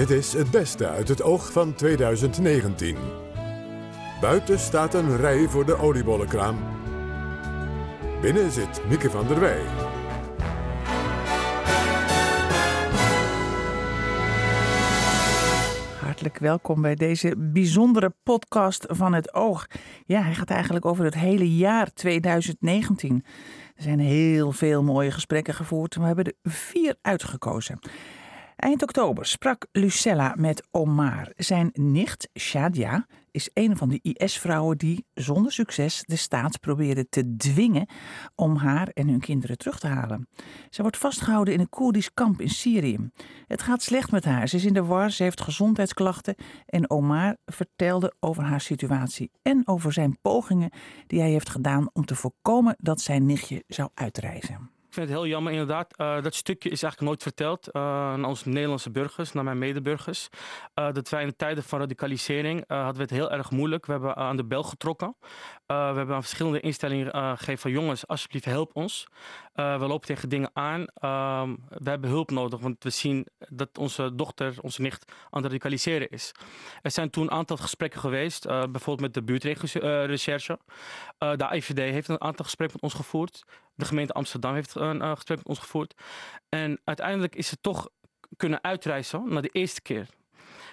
Dit is het beste uit het oog van 2019. Buiten staat een rij voor de oliebollenkraam. Binnen zit Mieke van der Wij. Hartelijk welkom bij deze bijzondere podcast van het Oog. Ja, hij gaat eigenlijk over het hele jaar 2019. Er zijn heel veel mooie gesprekken gevoerd. We hebben er vier uitgekozen. Eind oktober sprak Lucella met Omar. Zijn nicht, Shadia, is een van de IS-vrouwen die zonder succes de staat probeerde te dwingen om haar en hun kinderen terug te halen. Ze wordt vastgehouden in een Koerdisch kamp in Syrië. Het gaat slecht met haar. Ze is in de war, ze heeft gezondheidsklachten. En Omar vertelde over haar situatie en over zijn pogingen die hij heeft gedaan om te voorkomen dat zijn nichtje zou uitreizen. Ik vind het heel jammer inderdaad. Uh, dat stukje is eigenlijk nooit verteld uh, aan onze Nederlandse burgers, naar mijn medeburgers. Uh, dat wij in de tijden van radicalisering hadden we het heel erg moeilijk. We hebben aan de bel getrokken. we hebben aan verschillende instellingen gegeven van jongens, alsjeblieft help ons. we lopen tegen dingen aan. Ehm, we hebben hulp nodig, want we zien dat onze dochter, onze nicht, aan het radicaliseren is. Er zijn toen een aantal gesprekken geweest, bijvoorbeeld met de buurtrecherche. de IVD heeft een aantal gesprekken met ons gevoerd. De gemeente Amsterdam heeft een uh, gesprek met ons gevoerd. En uiteindelijk is ze toch kunnen uitreizen naar de eerste keer.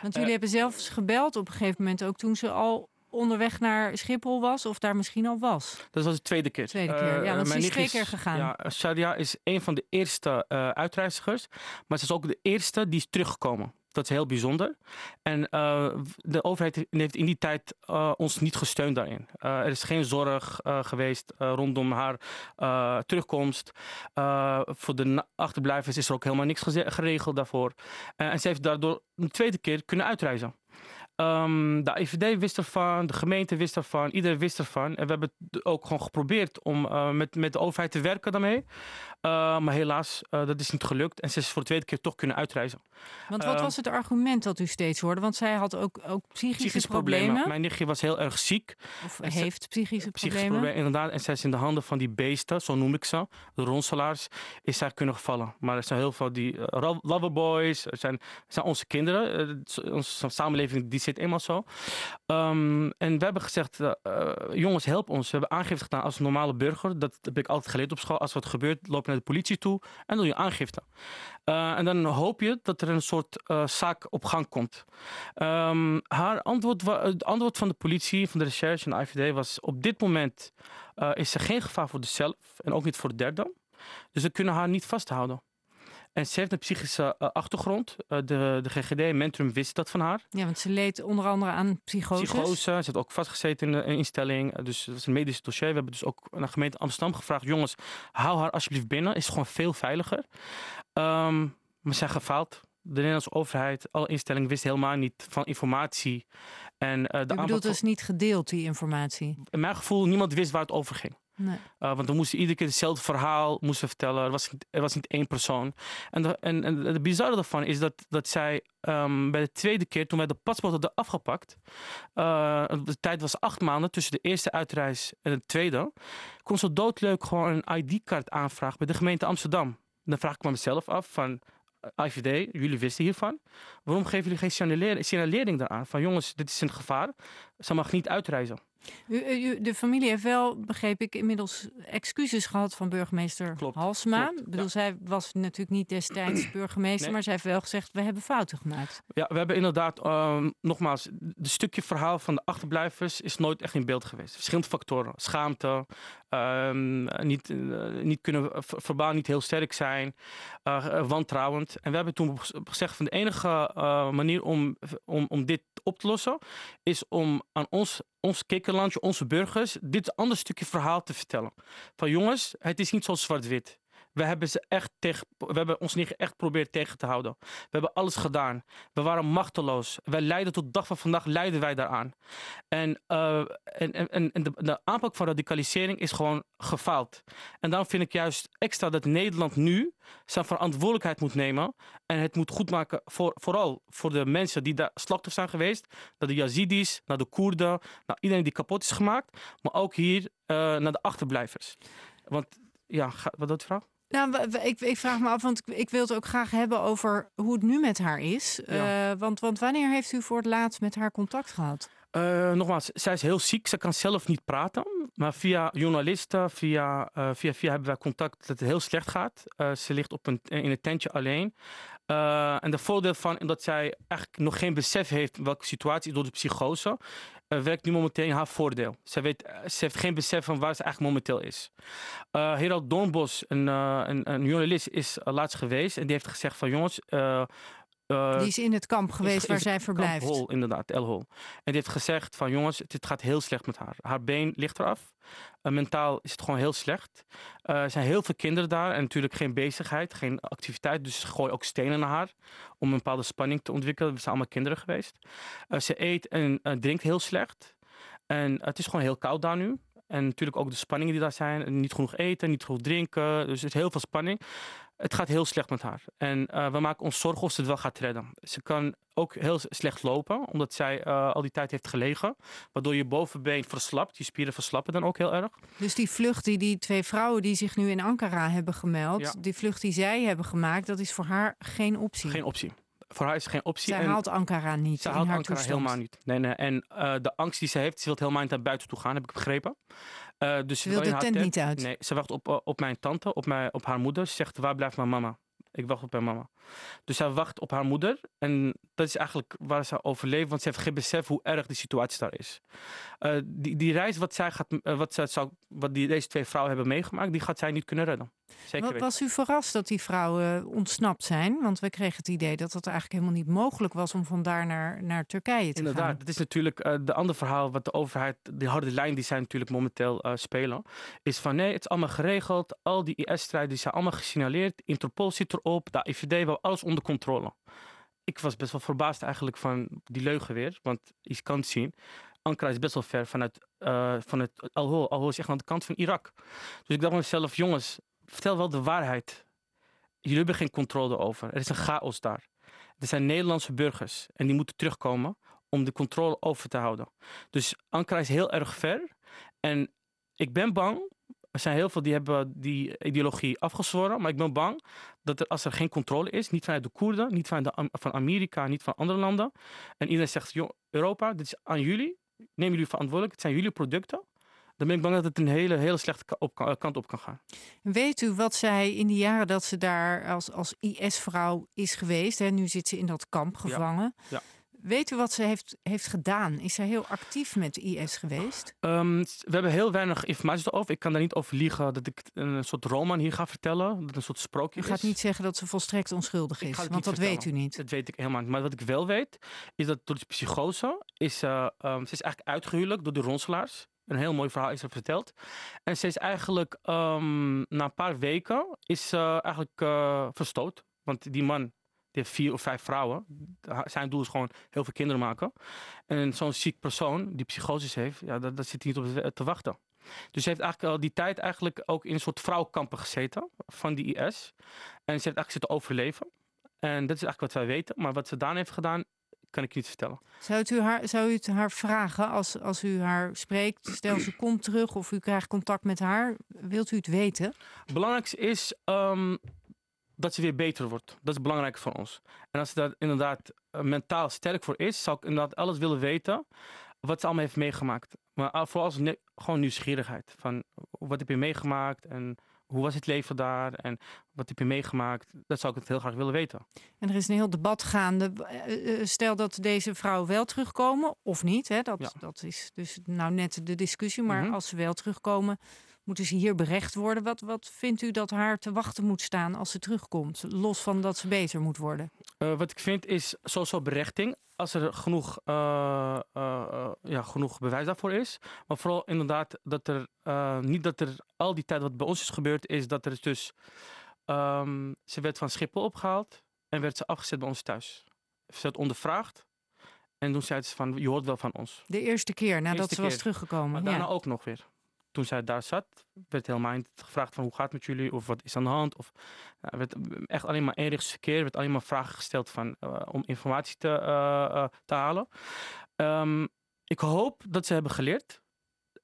Want jullie uh, hebben zelfs gebeld op een gegeven moment ook toen ze al onderweg naar Schiphol was of daar misschien al was? Dat was de tweede keer. Tweede keer, ja, want uh, ze is twee keer gegaan. Ja, Shadia is een van de eerste uh, uitreizigers, maar ze is ook de eerste die is teruggekomen. Dat is heel bijzonder. En uh, de overheid heeft in die tijd uh, ons niet gesteund daarin. Uh, er is geen zorg geweest rondom haar terugkomst. voor de achterblijvers is er ook helemaal niks geregeld daarvoor. en ze heeft daardoor een tweede keer kunnen uitreizen. Um, de IVD wist ervan, de gemeente wist ervan, iedereen wist ervan. En we hebben ook gewoon geprobeerd om met, met de overheid te werken daarmee. Uh, maar helaas, uh, dat is niet gelukt. En ze is voor de tweede keer toch kunnen uitreizen. Want wat was het argument dat u steeds hoorde? Want zij had ook, ook psychische, psychische problemen. problemen. Mijn nichtje was heel erg ziek. Of heeft psychische, psychische problemen. Inderdaad. En zij is in de handen van die beesten, zo noem ik ze, de ronselaars, is zij kunnen gevallen. Maar er zijn heel veel die loverboys, er zijn, zijn onze kinderen. onze samenleving die zit eenmaal zo. Um, en we hebben gezegd, jongens, help ons. We hebben aangifte gedaan als normale burger. Dat heb ik altijd geleerd op school. Als wat gebeurt, loop de politie toe en doe je aangifte. Uh, en dan hoop je dat er een soort uh, zaak op gang komt. Um, haar antwoord, het antwoord van de politie, van de recherche en de IVD was... op dit moment uh, is er geen gevaar voor zichzelf en ook niet voor de derde. Dus we kunnen haar niet vasthouden. En ze heeft een psychische uh, achtergrond. Uh, de, de GGD, Mentrum, wist dat van haar. Ja, want ze leed onder andere aan psychose. Psychose. Ze heeft ook vastgezeten in de instelling. Dus dat is een medisch dossier. We hebben dus ook naar de gemeente Amsterdam gevraagd... jongens, hou haar alsjeblieft binnen. Is gewoon veel veiliger. Um, we zijn gefaald. De Nederlandse overheid, alle instellingen wisten helemaal niet van informatie. En, uh, de U bedoelt dus niet gedeeld, die informatie? In mijn gevoel, niemand wist waar het over ging. Nee. Uh, want we moesten iedere keer hetzelfde verhaal moesten vertellen. Er was, er was niet één persoon. En, de, en, en bizarre daarvan is dat, dat zij um, bij de tweede keer, toen wij de paspoort hadden afgepakt, uh, de tijd was acht maanden tussen de eerste uitreis en de tweede, kon ze doodleuk gewoon een ID-kaart aanvragen bij de gemeente Amsterdam. Dan vraag ik me mezelf af van, IVD, jullie wisten hiervan. Waarom geven jullie geen signalering, signalering daaraan? Van jongens, dit is een gevaar. Ze mag niet uitreizen. U, u, de familie heeft wel, begreep ik, inmiddels excuses gehad van burgemeester klopt, Halsma. Klopt, bedoel, ja. zij was natuurlijk niet destijds burgemeester, nee. maar zij heeft wel gezegd, we hebben fouten gemaakt. Ja, we hebben inderdaad, um, nogmaals, het stukje verhaal van de achterblijvers is nooit echt in beeld geweest. Verschillende factoren. Schaamte, um, niet, uh, niet kunnen, verbaal niet heel sterk zijn, uh, wantrouwend. En we hebben toen gezegd van de enige uh, manier om, om, om dit op te lossen, is om aan ons ons kikkerlandje, onze burgers, dit ander stukje verhaal te vertellen. Van jongens, het is niet zo zwart-wit. We hebben, ze echt tegen, we hebben ons niet echt geprobeerd tegen te houden. We hebben alles gedaan. We waren machteloos. Wij leiden tot dag van vandaag leiden wij daaraan. En, uh, en, en, en de, de, aanpak van radicalisering is gewoon gefaald. En daarom vind ik juist extra dat Nederland nu zijn verantwoordelijkheid moet nemen. En het moet goedmaken voor, vooral voor de mensen die daar slachtoffer zijn geweest. Naar de Yazidis, naar de Koerden, naar iedereen die kapot is gemaakt. Maar ook hier uh, naar de achterblijvers. Want ja, wat doet vrouw? Nou, ik, ik vraag me af, want ik, ik wil het ook graag hebben over hoe het nu met haar is. Ja. Eh, want, want wanneer heeft u voor het laatst met haar contact gehad? Eh, nogmaals, zij is heel ziek. Ze kan zelf niet praten. Maar via journalisten, via, eh, via, via hebben wij contact dat het heel slecht gaat. Ze ligt op een, in een tentje alleen. En de voordeel van dat zij eigenlijk nog geen besef heeft welke situatie door de psychose. Eh, werkt nu momenteel in haar voordeel. Ze, weet, eh, ze heeft geen besef van waar ze eigenlijk momenteel is. Eh Herald een, een, een journalist, is laatst geweest. En die heeft gezegd van jongens... eh, Die is in het kamp geweest is waar zij Kamp verblijft. Hol, inderdaad, El Hol. En die heeft gezegd van jongens, het gaat heel slecht met haar. Haar been ligt eraf. Eh, mentaal is het gewoon heel slecht. Eh, er zijn heel veel kinderen daar en natuurlijk geen bezigheid, geen activiteit. Dus ze gooien ook stenen naar haar om een bepaalde spanning te ontwikkelen. We zijn allemaal kinderen geweest. Ze eet en drinkt heel slecht. En het is gewoon heel koud daar nu. En natuurlijk ook de spanningen die daar zijn. Niet genoeg eten, niet genoeg drinken. Dus er is heel veel spanning. Het gaat heel slecht met haar. En eh, we maken ons zorgen of ze het wel gaat redden. Ze kan ook heel slecht lopen, omdat zij eh, al die tijd heeft gelegen. Waardoor je bovenbeen verslapt. Je spieren verslappen dan ook heel erg. Dus die vlucht die die twee vrouwen die zich nu in Ankara hebben gemeld, Ja. die vlucht die zij hebben gemaakt, dat is voor haar geen optie. Geen optie. Voor haar is geen optie. zij en haalt Ankara niet ze in haalt haar Ankara toestand. helemaal niet. Nee, nee. En eh, de angst die ze heeft, ze wil helemaal niet naar buiten toe gaan, heb ik begrepen. Eh, dus Ze wil in de tent niet uit. Nee, ze wacht op, eh, op mijn tante, op, mijn, op haar moeder. Ze zegt, waar blijft mijn mama? Ik wacht op mijn mama. Dus zij wacht op haar moeder. En dat is eigenlijk waar ze overleeft. Want ze heeft geen besef hoe erg de situatie daar is. Eh, die, die reis wat, zij gaat, eh, wat, zij zou, wat die, deze twee vrouwen hebben meegemaakt... die gaat zij niet kunnen redden. Zeker weten. Was u verrast dat die vrouwen ontsnapt zijn? Want we kregen het idee dat het eigenlijk helemaal niet mogelijk was om vandaar naar, naar Turkije te Inderdaad, gaan. dat is natuurlijk uh, de andere verhaal wat de overheid, die harde lijn die zij natuurlijk momenteel spelen, is van nee, het is allemaal geregeld, al die IS-strijders zijn allemaal gesignaleerd, Interpol zit erop, de IVD, we alles onder controle. Ik was best wel verbaasd eigenlijk van die leugen weer, want je kan het zien, Ankara is best wel ver vanuit, uh, vanuit Al-Hol. Aan de kant van Irak. Dus ik dacht mezelf, jongens, vertel wel de waarheid. Jullie hebben geen controle over. Er is een chaos daar. Er zijn Nederlandse burgers en die moeten terugkomen om de controle over te houden. Dus Ankara is heel erg ver. En ik ben bang. Er zijn heel veel die hebben die ideologie afgezworen. Maar ik ben bang dat er, als er geen controle is, niet vanuit de Koerden, niet vanuit de, van Amerika, niet van andere landen. En iedereen zegt, joh, Europa, dit is aan jullie. Neem jullie verantwoordelijk. Het zijn jullie producten. Dan ben ik bang dat het een hele, hele slechte kant op kan gaan. Weet u wat zij in die jaren dat ze daar als, als IS-vrouw is geweest, hè, nu zit ze in dat kamp gevangen. Ja. ja. Weet u wat ze heeft, heeft gedaan? Is zij heel actief met IS geweest? Um, we hebben heel weinig informatie erover. Ik kan daar niet over liegen dat ik een soort roman hier ga vertellen. Dat een soort sprookje u is. gaat niet zeggen dat ze volstrekt onschuldig is, want dat vertellen. weet u niet. Dat weet ik helemaal niet. Maar wat ik wel weet, is dat door de psychose is, uh, um, ze is eigenlijk uitgehuwelijk door de ronselaars. Een heel mooi verhaal is er verteld. En ze is eigenlijk um, na een paar weken is uh, eigenlijk uh, verstoot. Want die man die heeft vier of vijf vrouwen. Zijn doel is gewoon heel veel kinderen maken. En zo'n ziek persoon die psychoses heeft, ja, daar, daar zit hij niet op te wachten. Dus ze heeft eigenlijk al die tijd eigenlijk ook in een soort vrouwkampen gezeten van die IS. En ze heeft eigenlijk zitten overleven. En dat is eigenlijk wat wij weten. Maar wat ze daarna heeft gedaan, kan ik niet vertellen. Zou, u haar, zou u het haar vragen als, als u haar spreekt? Stel ze komt terug of u krijgt contact met haar. Wilt u het weten? Het belangrijkste is um, dat ze weer beter wordt. Dat is belangrijk voor ons. En als ze daar inderdaad uh, mentaal sterk voor is, zou ik inderdaad alles willen weten wat ze allemaal heeft meegemaakt. Maar vooral als gewoon nieuwsgierigheid. Van wat heb je meegemaakt en hoe was het leven daar en wat heb je meegemaakt? Dat zou ik het heel graag willen weten. En er is een heel debat gaande. Stel dat deze vrouwen wel terugkomen of niet. Hè? Dat, ja. dat is dus nou net de discussie. Maar -hmm. als ze wel terugkomen, moeten ze hier berecht worden. Wat, wat vindt u dat haar te wachten moet staan als ze terugkomt? Los van dat ze beter moet worden. Uh, wat ik vind is sowieso berechting. Als er genoeg, uh, uh, ja, genoeg bewijs daarvoor is. Maar vooral inderdaad dat er niet dat er al die tijd wat bij ons is gebeurd is. Dat er dus, um, ze werd van Schiphol opgehaald en werd ze afgezet bij ons thuis. Ze werd ondervraagd. En toen zei ze van, je hoort wel van ons. De eerste keer nadat eerste ze was teruggekomen. Maar daarna ja. ook nog weer toen zij daar zat, werd helemaal niet gevraagd van hoe gaat het met jullie of wat is aan de hand. Of uh, werd echt alleen maar eenrichtsverkeer, werd alleen maar vragen gesteld van, uh, om informatie te, uh, te halen. Um, ik hoop dat ze hebben geleerd.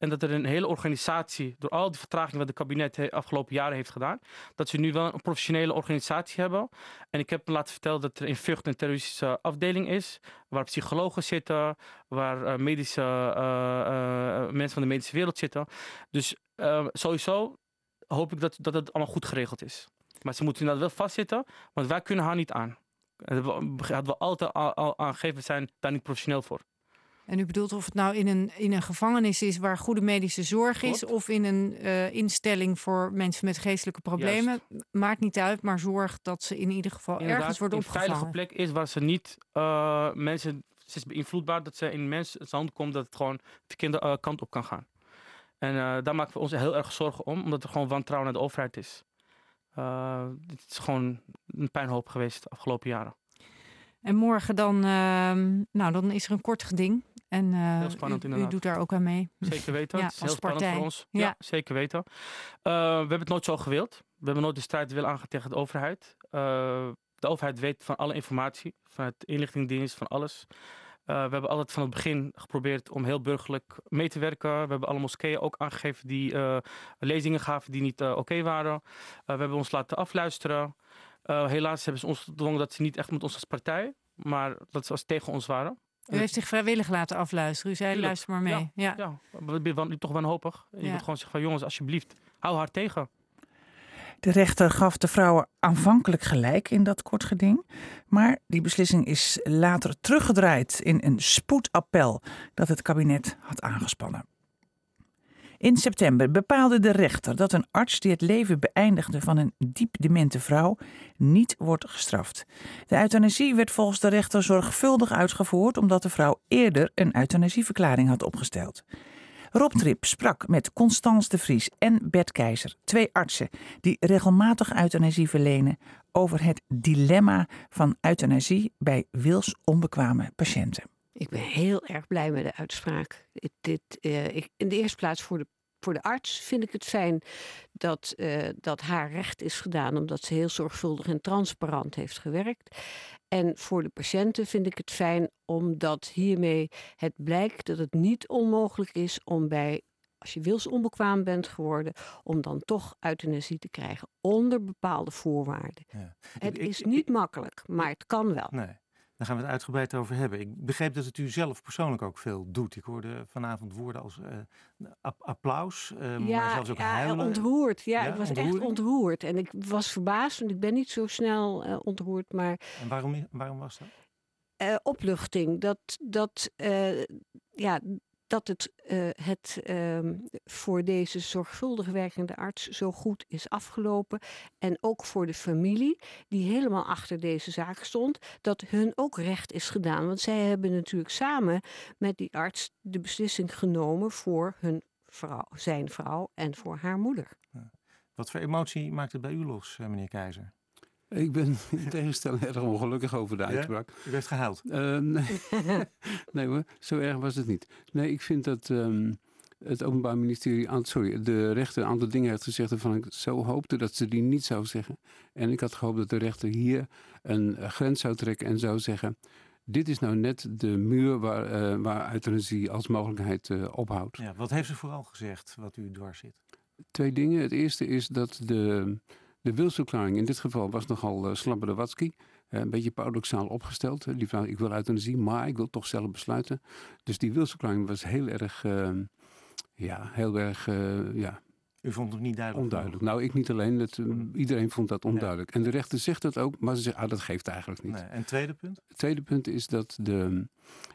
En dat er een hele organisatie, door al die vertragingen wat het kabinet de afgelopen jaren heeft gedaan, dat ze nu wel een professionele organisatie hebben. En ik heb laten vertellen dat er in Vught een terroristische afdeling is, waar psychologen zitten, waar uh, medische uh, mensen van de medische wereld zitten. Dus sowieso hoop ik dat, dat het allemaal goed geregeld is. Maar ze moeten inderdaad wel vastzitten, want wij kunnen haar niet aan. Dat hadden we altijd al aangegeven, we zijn daar niet professioneel voor. En u bedoelt of het nou in een, in een gevangenis is waar goede medische zorg is, of in een uh, instelling voor mensen met geestelijke problemen. Maakt niet uit, maar zorg dat ze in ieder geval ergens worden opgevangen. Een veilige plek is waar ze niet uh, mensen. Het is beïnvloedbaar dat ze in mensen hand komt dat het gewoon de verkeerde uh, kant op kan gaan. En daar maken we ons heel erg zorgen om, omdat er gewoon wantrouwen naar de overheid is. het is gewoon een pijnhoop geweest de afgelopen jaren. En morgen dan, uh, nou, dan is er een kort geding. En uh, heel spannend, u, inderdaad. u doet daar ook aan mee. Zeker weten. ja, het is heel partij. spannend voor ons. Ja, ja zeker weten. Uh, we hebben het nooit zo gewild. We hebben nooit de strijd willen aangaan tegen de overheid. Uh, de overheid weet van alle informatie, van het inlichtingendienst, van alles. we hebben altijd van het begin geprobeerd om heel burgerlijk mee te werken. We hebben alle moskeeën ook aangegeven die lezingen gaven die niet oké okay waren. we hebben ons laten afluisteren. Helaas hebben ze ons gedwongen dat ze niet echt met ons als partij, maar dat ze als tegen ons waren. U heeft zich vrijwillig laten afluisteren. U zei, luister maar mee. Ja, ja. ja. toch wanhopig. Je moet gewoon zeggen van, jongens, alsjeblieft, hou haar tegen. De rechter gaf de vrouwen aanvankelijk gelijk in dat kort geding. Maar die beslissing is later teruggedraaid in een spoedappel dat het kabinet had aangespannen. In september bepaalde de rechter dat een arts die het leven beëindigde van een diep demente vrouw niet wordt gestraft. De euthanasie werd volgens de rechter zorgvuldig uitgevoerd omdat de vrouw eerder een euthanasieverklaring had opgesteld. Rob Trip sprak met Constance de Vries en Bert Keizer, twee artsen die regelmatig euthanasie verlenen, over het dilemma van euthanasie bij wilsonbekwame patiënten. Ik ben heel erg blij met de uitspraak. Dit, uh, ik, in de eerste plaats voor de, voor de arts vind ik het fijn dat, uh, dat haar recht is gedaan, omdat ze heel zorgvuldig en transparant heeft gewerkt. En voor de patiënten vind ik het fijn omdat hiermee het blijkt dat het niet onmogelijk is om bij als je wilsonbekwaam bent geworden, om dan toch euthanasie te krijgen onder bepaalde voorwaarden. Ja. Het is niet makkelijk, maar het kan wel. Nee. Daar gaan we het uitgebreid over hebben. Ik begreep dat het u zelf persoonlijk ook veel doet. Ik hoorde vanavond woorden als uh, applaus, uh, ja, maar zelfs ook ja, huilen. ontroerd. Ja, ik was echt ontroerd. En ik was verbaasd, want ik ben niet zo snel uh, ontroerd. Maar, en waarom, waarom was dat? opluchting. Dat, dat ja, dat het, uh, het uh, voor deze zorgvuldig werkende arts zo goed is afgelopen. En ook voor de familie, die helemaal achter deze zaak stond, dat hun ook recht is gedaan. Want zij hebben natuurlijk samen met die arts de beslissing genomen voor hun vrouw, zijn vrouw en voor haar moeder. Wat voor emotie maakt het bij u los, eh, meneer Keizer? Ik ben in tegenstelling erg ongelukkig over de uitspraak. Ja? U werd gehuild? Uh, nee. nee hoor, zo erg was het niet. Nee, ik vind dat um, het Openbaar Ministerie, sorry, de rechter een aantal dingen heeft gezegd waarvan ik zo hoopte dat ze die niet zou zeggen. En ik had gehoopt dat de rechter hier een grens zou trekken en zou zeggen... Dit is nou net de muur waar, uh, waar euthanasie als mogelijkheid uh, ophoudt. Ja, wat heeft ze vooral gezegd wat u dwars zit? Twee dingen. Het eerste is dat de de wilsverklaring in dit geval was nogal uh, slabberdewatsky. Uh, een beetje paradoxaal opgesteld. Die vraag, ik wil euthanasie, maar ik wil toch zelf besluiten. Dus die wilsverklaring was heel erg, uh, ja, heel erg, ja, u vond het niet duidelijk? Onduidelijk. Nou, ik niet alleen. Het, eh, mm. Iedereen vond dat onduidelijk. En de rechter zegt dat ook, maar ze zegt, ah, dat geeft eigenlijk niet. Nee. En het tweede punt? Het tweede punt is dat de,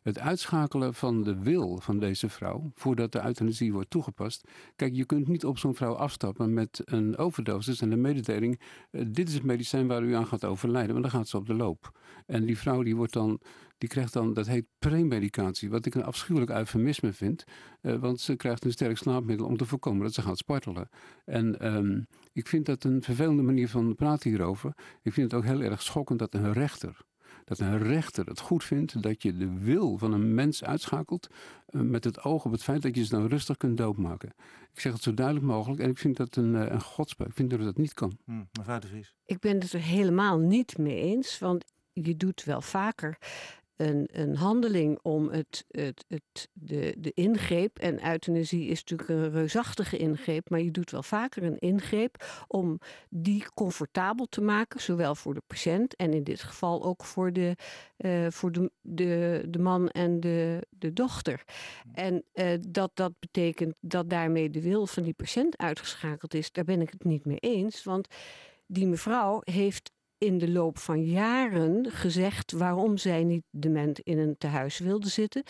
het uitschakelen van de wil van deze vrouw, voordat de euthanasie wordt toegepast. Kijk, je kunt niet op zo'n vrouw afstappen met een overdosis en een mededeling. Uh, dit is het medicijn waar u aan gaat overlijden, want dan gaat ze op de loop. En die vrouw die wordt dan die krijgt dan, dat heet premedicatie, wat ik een afschuwelijk eufemisme vind. Uh, want ze krijgt een sterk slaapmiddel om te voorkomen dat ze gaat spartelen. En um, ik vind dat een vervelende manier van praten hierover. Ik vind het ook heel erg schokkend dat een rechter, dat een rechter het goed vindt dat je de wil van een mens uitschakelt uh, met het oog op het feit dat je ze dan rustig kunt doodmaken. Ik zeg het zo duidelijk mogelijk en ik vind dat een, uh, een godspraak. Ik vind dat dat niet kan. Mevrouw de Vries. Ik ben het er helemaal niet mee eens, want je doet wel vaker een, een handeling om het, het, het, de, de ingreep. En euthanasie is natuurlijk een reusachtige ingreep, maar je doet wel vaker een ingreep om die comfortabel te maken, zowel voor de patiënt en in dit geval ook voor de, uh, voor de, de, man en de, de dochter. En uh, dat dat betekent dat daarmee de wil van die patiënt uitgeschakeld is, daar ben ik het niet mee eens. Want die mevrouw heeft in de loop van jaren gezegd waarom zij niet dement in een tehuis wilde zitten.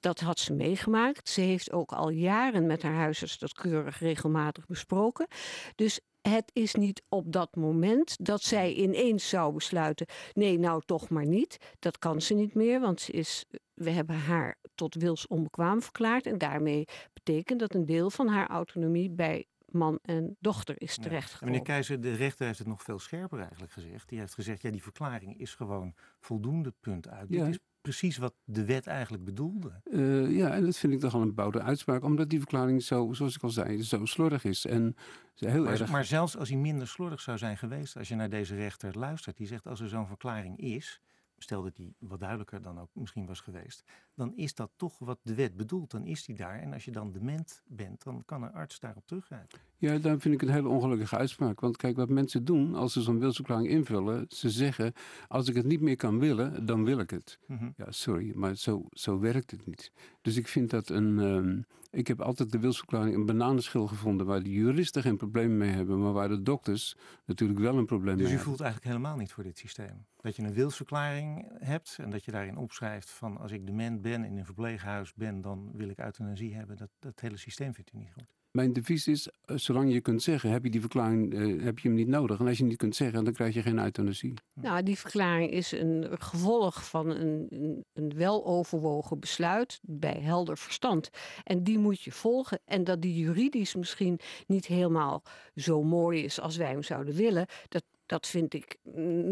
Dat had ze meegemaakt. Ze heeft ook al jaren met haar huisarts dat keurig regelmatig besproken. Dus het is niet op dat moment dat zij ineens zou besluiten: nee, nou toch maar niet. Dat kan ze niet meer, want is, we hebben haar tot wils onbekwaam verklaard. En daarmee betekent dat een deel van haar autonomie bij man en dochter is terechtgekomen. Ja. Meneer Keizer, de rechter heeft het nog veel scherper eigenlijk gezegd. Die heeft gezegd, ja, die verklaring is gewoon voldoende punt uit. Ja. Dit is precies wat de wet eigenlijk bedoelde. Uh, ja, en dat vind ik toch al een bouwde uitspraak, omdat die verklaring zo, zoals ik al zei, zo slordig is. En heel maar, erg... maar zelfs als hij minder slordig zou zijn geweest, als je naar deze rechter luistert, die zegt als er zo'n verklaring is, stel dat die wat duidelijker dan ook misschien was geweest, dan is dat toch wat de wet bedoelt. Dan is die daar. En als je dan dement bent, dan kan een arts daarop teruggrijpen. Ja, daar vind ik een hele ongelukkige uitspraak. Want kijk, wat mensen doen als ze zo'n wilsverklaring invullen, ze zeggen: als ik het niet meer kan willen, dan wil ik het. Mhm. Ja, sorry, maar zo, zo werkt het niet. Dus ik vind dat een. ehm, ik heb altijd de wilsverklaring een bananenschil gevonden waar de juristen geen probleem mee hebben, maar waar de dokters natuurlijk wel een probleem Dus mee u hebben. voelt eigenlijk helemaal niet voor dit systeem? Dat je een wilsverklaring hebt en dat je daarin opschrijft van als ik dement ben in een verpleeghuis ben, dan wil ik euthanasie hebben. Dat, dat hele systeem vindt u niet goed. Mijn devies is, eh, zolang je kunt zeggen, heb je die verklaring, eh, heb je hem niet nodig. En als je niet kunt zeggen, dan krijg je geen euthanasie. Nou, die verklaring is een gevolg van een, een, een weloverwogen besluit bij helder verstand. En die moet je volgen. En dat die juridisch misschien niet helemaal zo mooi is als wij hem zouden willen, dat, dat vind ik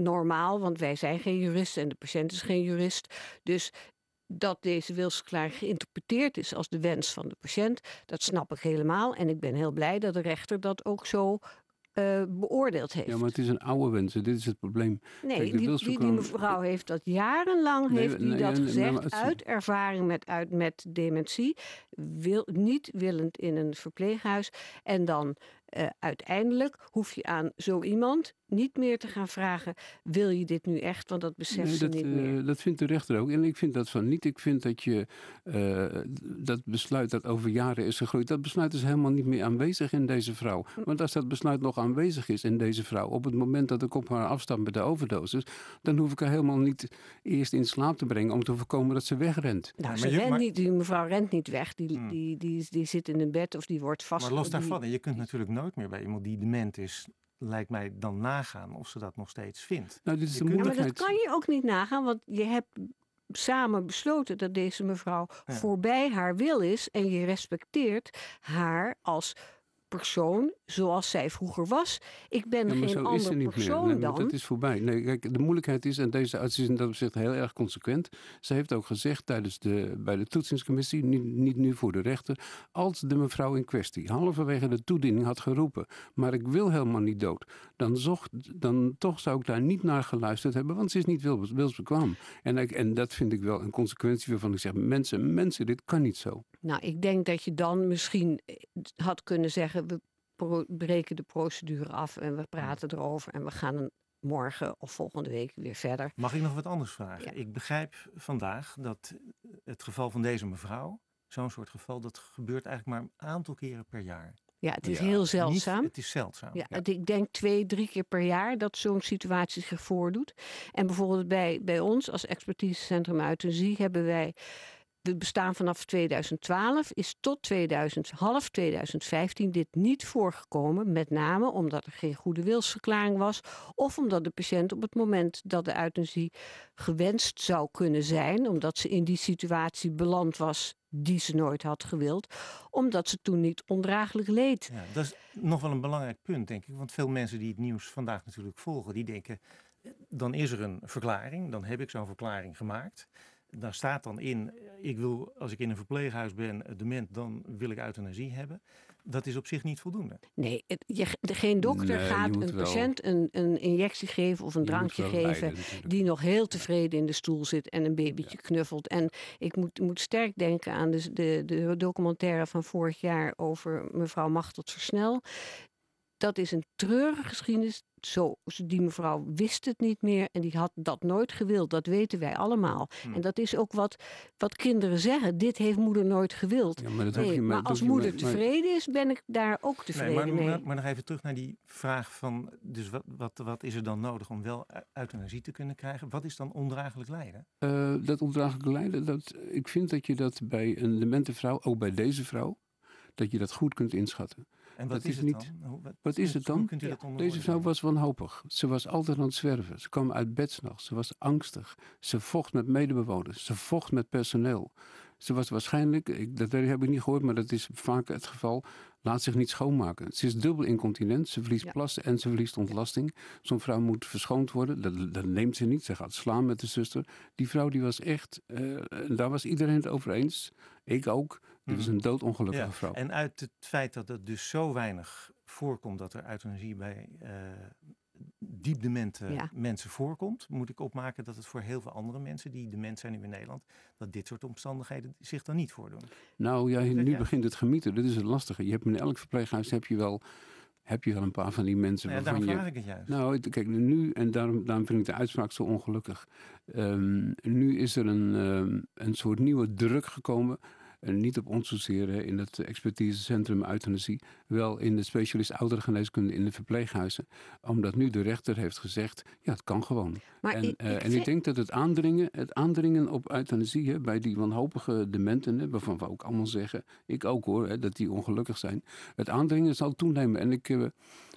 normaal, want wij zijn geen juristen en de patiënt is geen jurist. Dus dat deze wilsverklaring geïnterpreteerd is als de wens van de patiënt, dat snap ik helemaal. En ik ben heel blij dat de rechter dat ook zo uh, beoordeeld heeft. Ja, maar het is een oude wens. Dit is het probleem. Nee, Kijk, die, die, die mevrouw heeft dat jarenlang Nee, heeft die nee, dat nee, gezegd uit ervaring met, uit, met dementie, wil, niet willend in een verpleeghuis. En dan eh, uiteindelijk hoef je aan zo iemand niet meer te gaan vragen: wil je dit nu echt? Want dat beseft Nee, ze dat, niet eh, meer. dat vindt de rechter ook. En ik vind dat van niet. Ik vind dat je eh, dat besluit dat over jaren is gegroeid, dat besluit is helemaal niet meer aanwezig in deze vrouw. Want als dat besluit nog aanwezig is in deze vrouw, op het moment dat ik op haar afstand met de overdosis, dan hoef ik haar helemaal niet eerst in slaap te brengen om te voorkomen dat ze wegrent. Nou, maar ze je- rent maar- niet, die mevrouw rent niet weg. Die, Hmm. die, die, die, zit in een bed of die wordt vast. Maar los die- daarvan, en je kunt natuurlijk nooit meer bij iemand die dement is, lijkt mij dan nagaan of ze dat nog steeds vindt. Nou, dit is de kunt- Ja, maar dat kan je ook niet nagaan, want je hebt samen besloten dat deze mevrouw Ja. voorbij haar wil is en je respecteert haar als persoon zoals zij vroeger was. Ik ben geen ander persoon Nee, dan. dat is voorbij. Nee, kijk, de moeilijkheid is, en deze arts is in dat opzicht heel erg consequent. Ze heeft ook gezegd tijdens de, bij de toetsingscommissie, niet, niet nu voor de rechter, als de mevrouw in kwestie halverwege de toediening had geroepen, maar ik wil helemaal niet dood, dan, zocht, dan toch zou ik daar niet naar geluisterd hebben, want ze is niet wil, wilsbekwaam. En, ik, en dat vind ik wel een consequentie waarvan ik zeg, mensen, mensen, dit kan niet zo. Nou, ik denk dat je dan misschien had kunnen zeggen: we breken de procedure af en we praten erover en we gaan een morgen of volgende week weer verder. Mag ik nog wat anders vragen? Ja. Ik begrijp vandaag dat het geval van deze mevrouw, zo'n soort geval, dat gebeurt eigenlijk maar een aantal keren per jaar. Ja, het is Ja, heel Niet- zeldzaam. het is zeldzaam. Ja, het- ik denk twee, drie keer per jaar dat zo'n situatie zich voordoet. En bijvoorbeeld bij, bij ons als expertisecentrum euthanasie hebben wij... We bestaan vanaf 2012, is tot 2000, half 2015 dit niet voorgekomen. Met name omdat er geen goede wilsverklaring was. Of omdat de patiënt op het moment dat de euthanasie gewenst zou kunnen zijn. Omdat ze in die situatie beland was die ze nooit had gewild. Omdat ze toen niet ondraaglijk leed. Ja, dat is nog wel een belangrijk punt, denk ik. Want veel mensen die het nieuws vandaag natuurlijk volgen, die denken, dan is er een verklaring, dan heb ik zo'n verklaring gemaakt. Daar staat dan in, ik wil, als ik in een verpleeghuis ben, dement, dan wil ik euthanasie hebben. dat is op zich niet voldoende. Nee, het, je, geen dokter gaat een patiënt een, een injectie geven of een drankje geven die nog heel tevreden in de stoel zit en een babytje knuffelt. En ik moet, moet sterk denken aan de, de, de documentaire van vorig jaar over mevrouw Machteld Versnel dat is een treurige geschiedenis. Zo, die mevrouw wist het niet meer en die had dat nooit gewild. Dat weten wij allemaal. Hm. En dat is ook wat, wat kinderen zeggen. Dit heeft moeder nooit gewild. Ja, maar, nee, maar als moeder tevreden is, ben ik daar ook tevreden nee, maar, mee. Maar, maar, nog even terug naar die vraag van... dus wat, wat, wat is er dan nodig om wel euthanasie te kunnen krijgen? Wat is dan ondraaglijk lijden? Uh, dat ondraaglijk lijden, dat, ik vind dat je dat bij een demente vrouw, ook bij deze vrouw... dat je dat goed kunt inschatten. En wat is, het niet, dan? Wat, is het dan? Deze vrouw was wanhopig. Ze was altijd aan het zwerven. Ze kwam uit bed s'nachts. Ze was angstig. Ze vocht met medebewoners. Ze vocht met personeel. Ze was waarschijnlijk, ik, dat heb ik niet gehoord, maar dat is vaak het geval, laat zich niet schoonmaken. Ze is dubbel incontinent, ze verliest plassen en ze verliest ontlasting. Zo'n vrouw moet verschoond worden, dat, dat, neemt ze niet. Ze gaat slaan met de zuster. Die vrouw die was echt, uh, daar was iedereen het over eens. Ik ook. Die was mhm. een doodongelukkige vrouw. En uit het feit dat het dus zo weinig voorkomt dat er euthanasie bij uh, diep demente mensen voorkomt, moet ik opmaken dat het voor heel veel andere mensen die dement zijn nu in Nederland, dat dit soort omstandigheden zich dan niet voordoen. Nou ja, nu begint het gemieten. Dit is het lastige. Je hebt in elk verpleeghuis heb je wel heb je wel een paar van die mensen. Ja, daarom vraag ik het juist. Nou, kijk, nu, en daarom, daarom vind ik de uitspraak zo ongelukkig. Um, nu is er een, um, een soort nieuwe druk gekomen en niet op ons zozeer in het expertisecentrum euthanasie, wel in de specialist ouderengeneeskunde in de verpleeghuizen. Omdat nu de rechter heeft gezegd, ja, het kan gewoon. Maar en, ik, ik, en ik denk dat het aandringen, het aandringen op euthanasie hè, bij die wanhopige dementen, hè, waarvan we ook allemaal zeggen, ik ook hoor, hè, dat die ongelukkig zijn. Het aandringen zal toenemen. En ik, uh,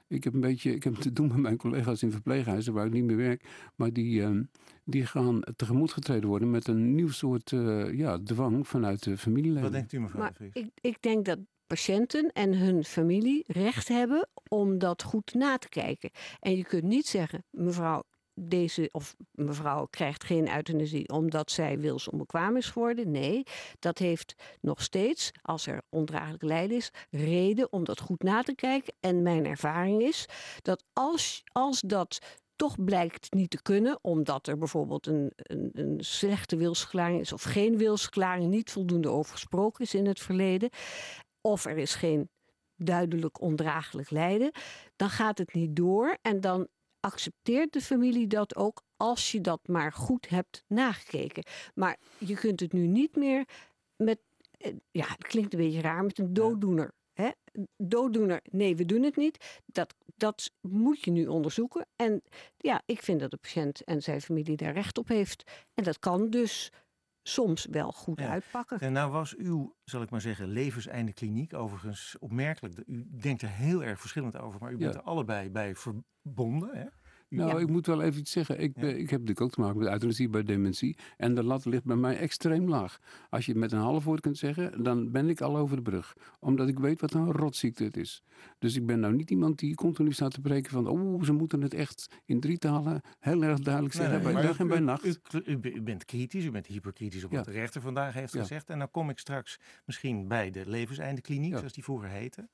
ik heb een beetje, ik heb te doen met mijn collega's in verpleeghuizen waar ik niet meer werk, maar die, uh, die gaan tegemoet getreden worden met een nieuw soort uh, ja, dwang vanuit de familieleven. Wat denkt u mevrouw maar ik, ik denk dat patiënten en hun familie recht hebben om dat goed na te kijken. En je kunt niet zeggen, mevrouw, deze of mevrouw krijgt geen euthanasie omdat zij wils onbekwaam is geworden. Nee, dat heeft nog steeds, als er ondraaglijk lijden is, reden om dat goed na te kijken. En mijn ervaring is dat als, als dat toch blijkt niet te kunnen, omdat er bijvoorbeeld een, een, een slechte wilsverklaring is of geen wilsverklaring, niet voldoende over gesproken is in het verleden, of er is geen duidelijk ondraaglijk lijden, dan gaat het niet door en dan accepteert de familie dat ook als je dat maar goed hebt nagekeken. Maar je kunt het nu niet meer met, eh, ja, het klinkt een beetje raar, met een dooddoener. Hè? Dooddoener, nee, we doen het niet. Dat, dat moet je nu onderzoeken. En ja, ik vind dat de patiënt en zijn familie daar recht op heeft. En dat kan dus soms wel goed uitpakken. En nou was uw, zal ik maar zeggen, levenseinde kliniek overigens opmerkelijk. U denkt er heel erg verschillend over, maar u bent er allebei bij verbonden. Hè? Nou, ik moet wel even iets zeggen. Ik, ik heb natuurlijk ook te maken met euthanasie bij dementie. En de lat ligt bij mij extreem laag. Als je het met een half woord kunt zeggen, dan ben ik al over de brug. Omdat ik weet wat een rotziekte het is. Dus ik ben nou niet iemand die continu staat te breken van... oh, ze moeten het echt in drie talen heel erg duidelijk zeggen bij dag en bij nacht. U, bent kritisch, u bent hyperkritisch op wat de rechter vandaag heeft gezegd. En dan kom ik straks misschien bij de levenseinde kliniek, zoals die vroeger heette.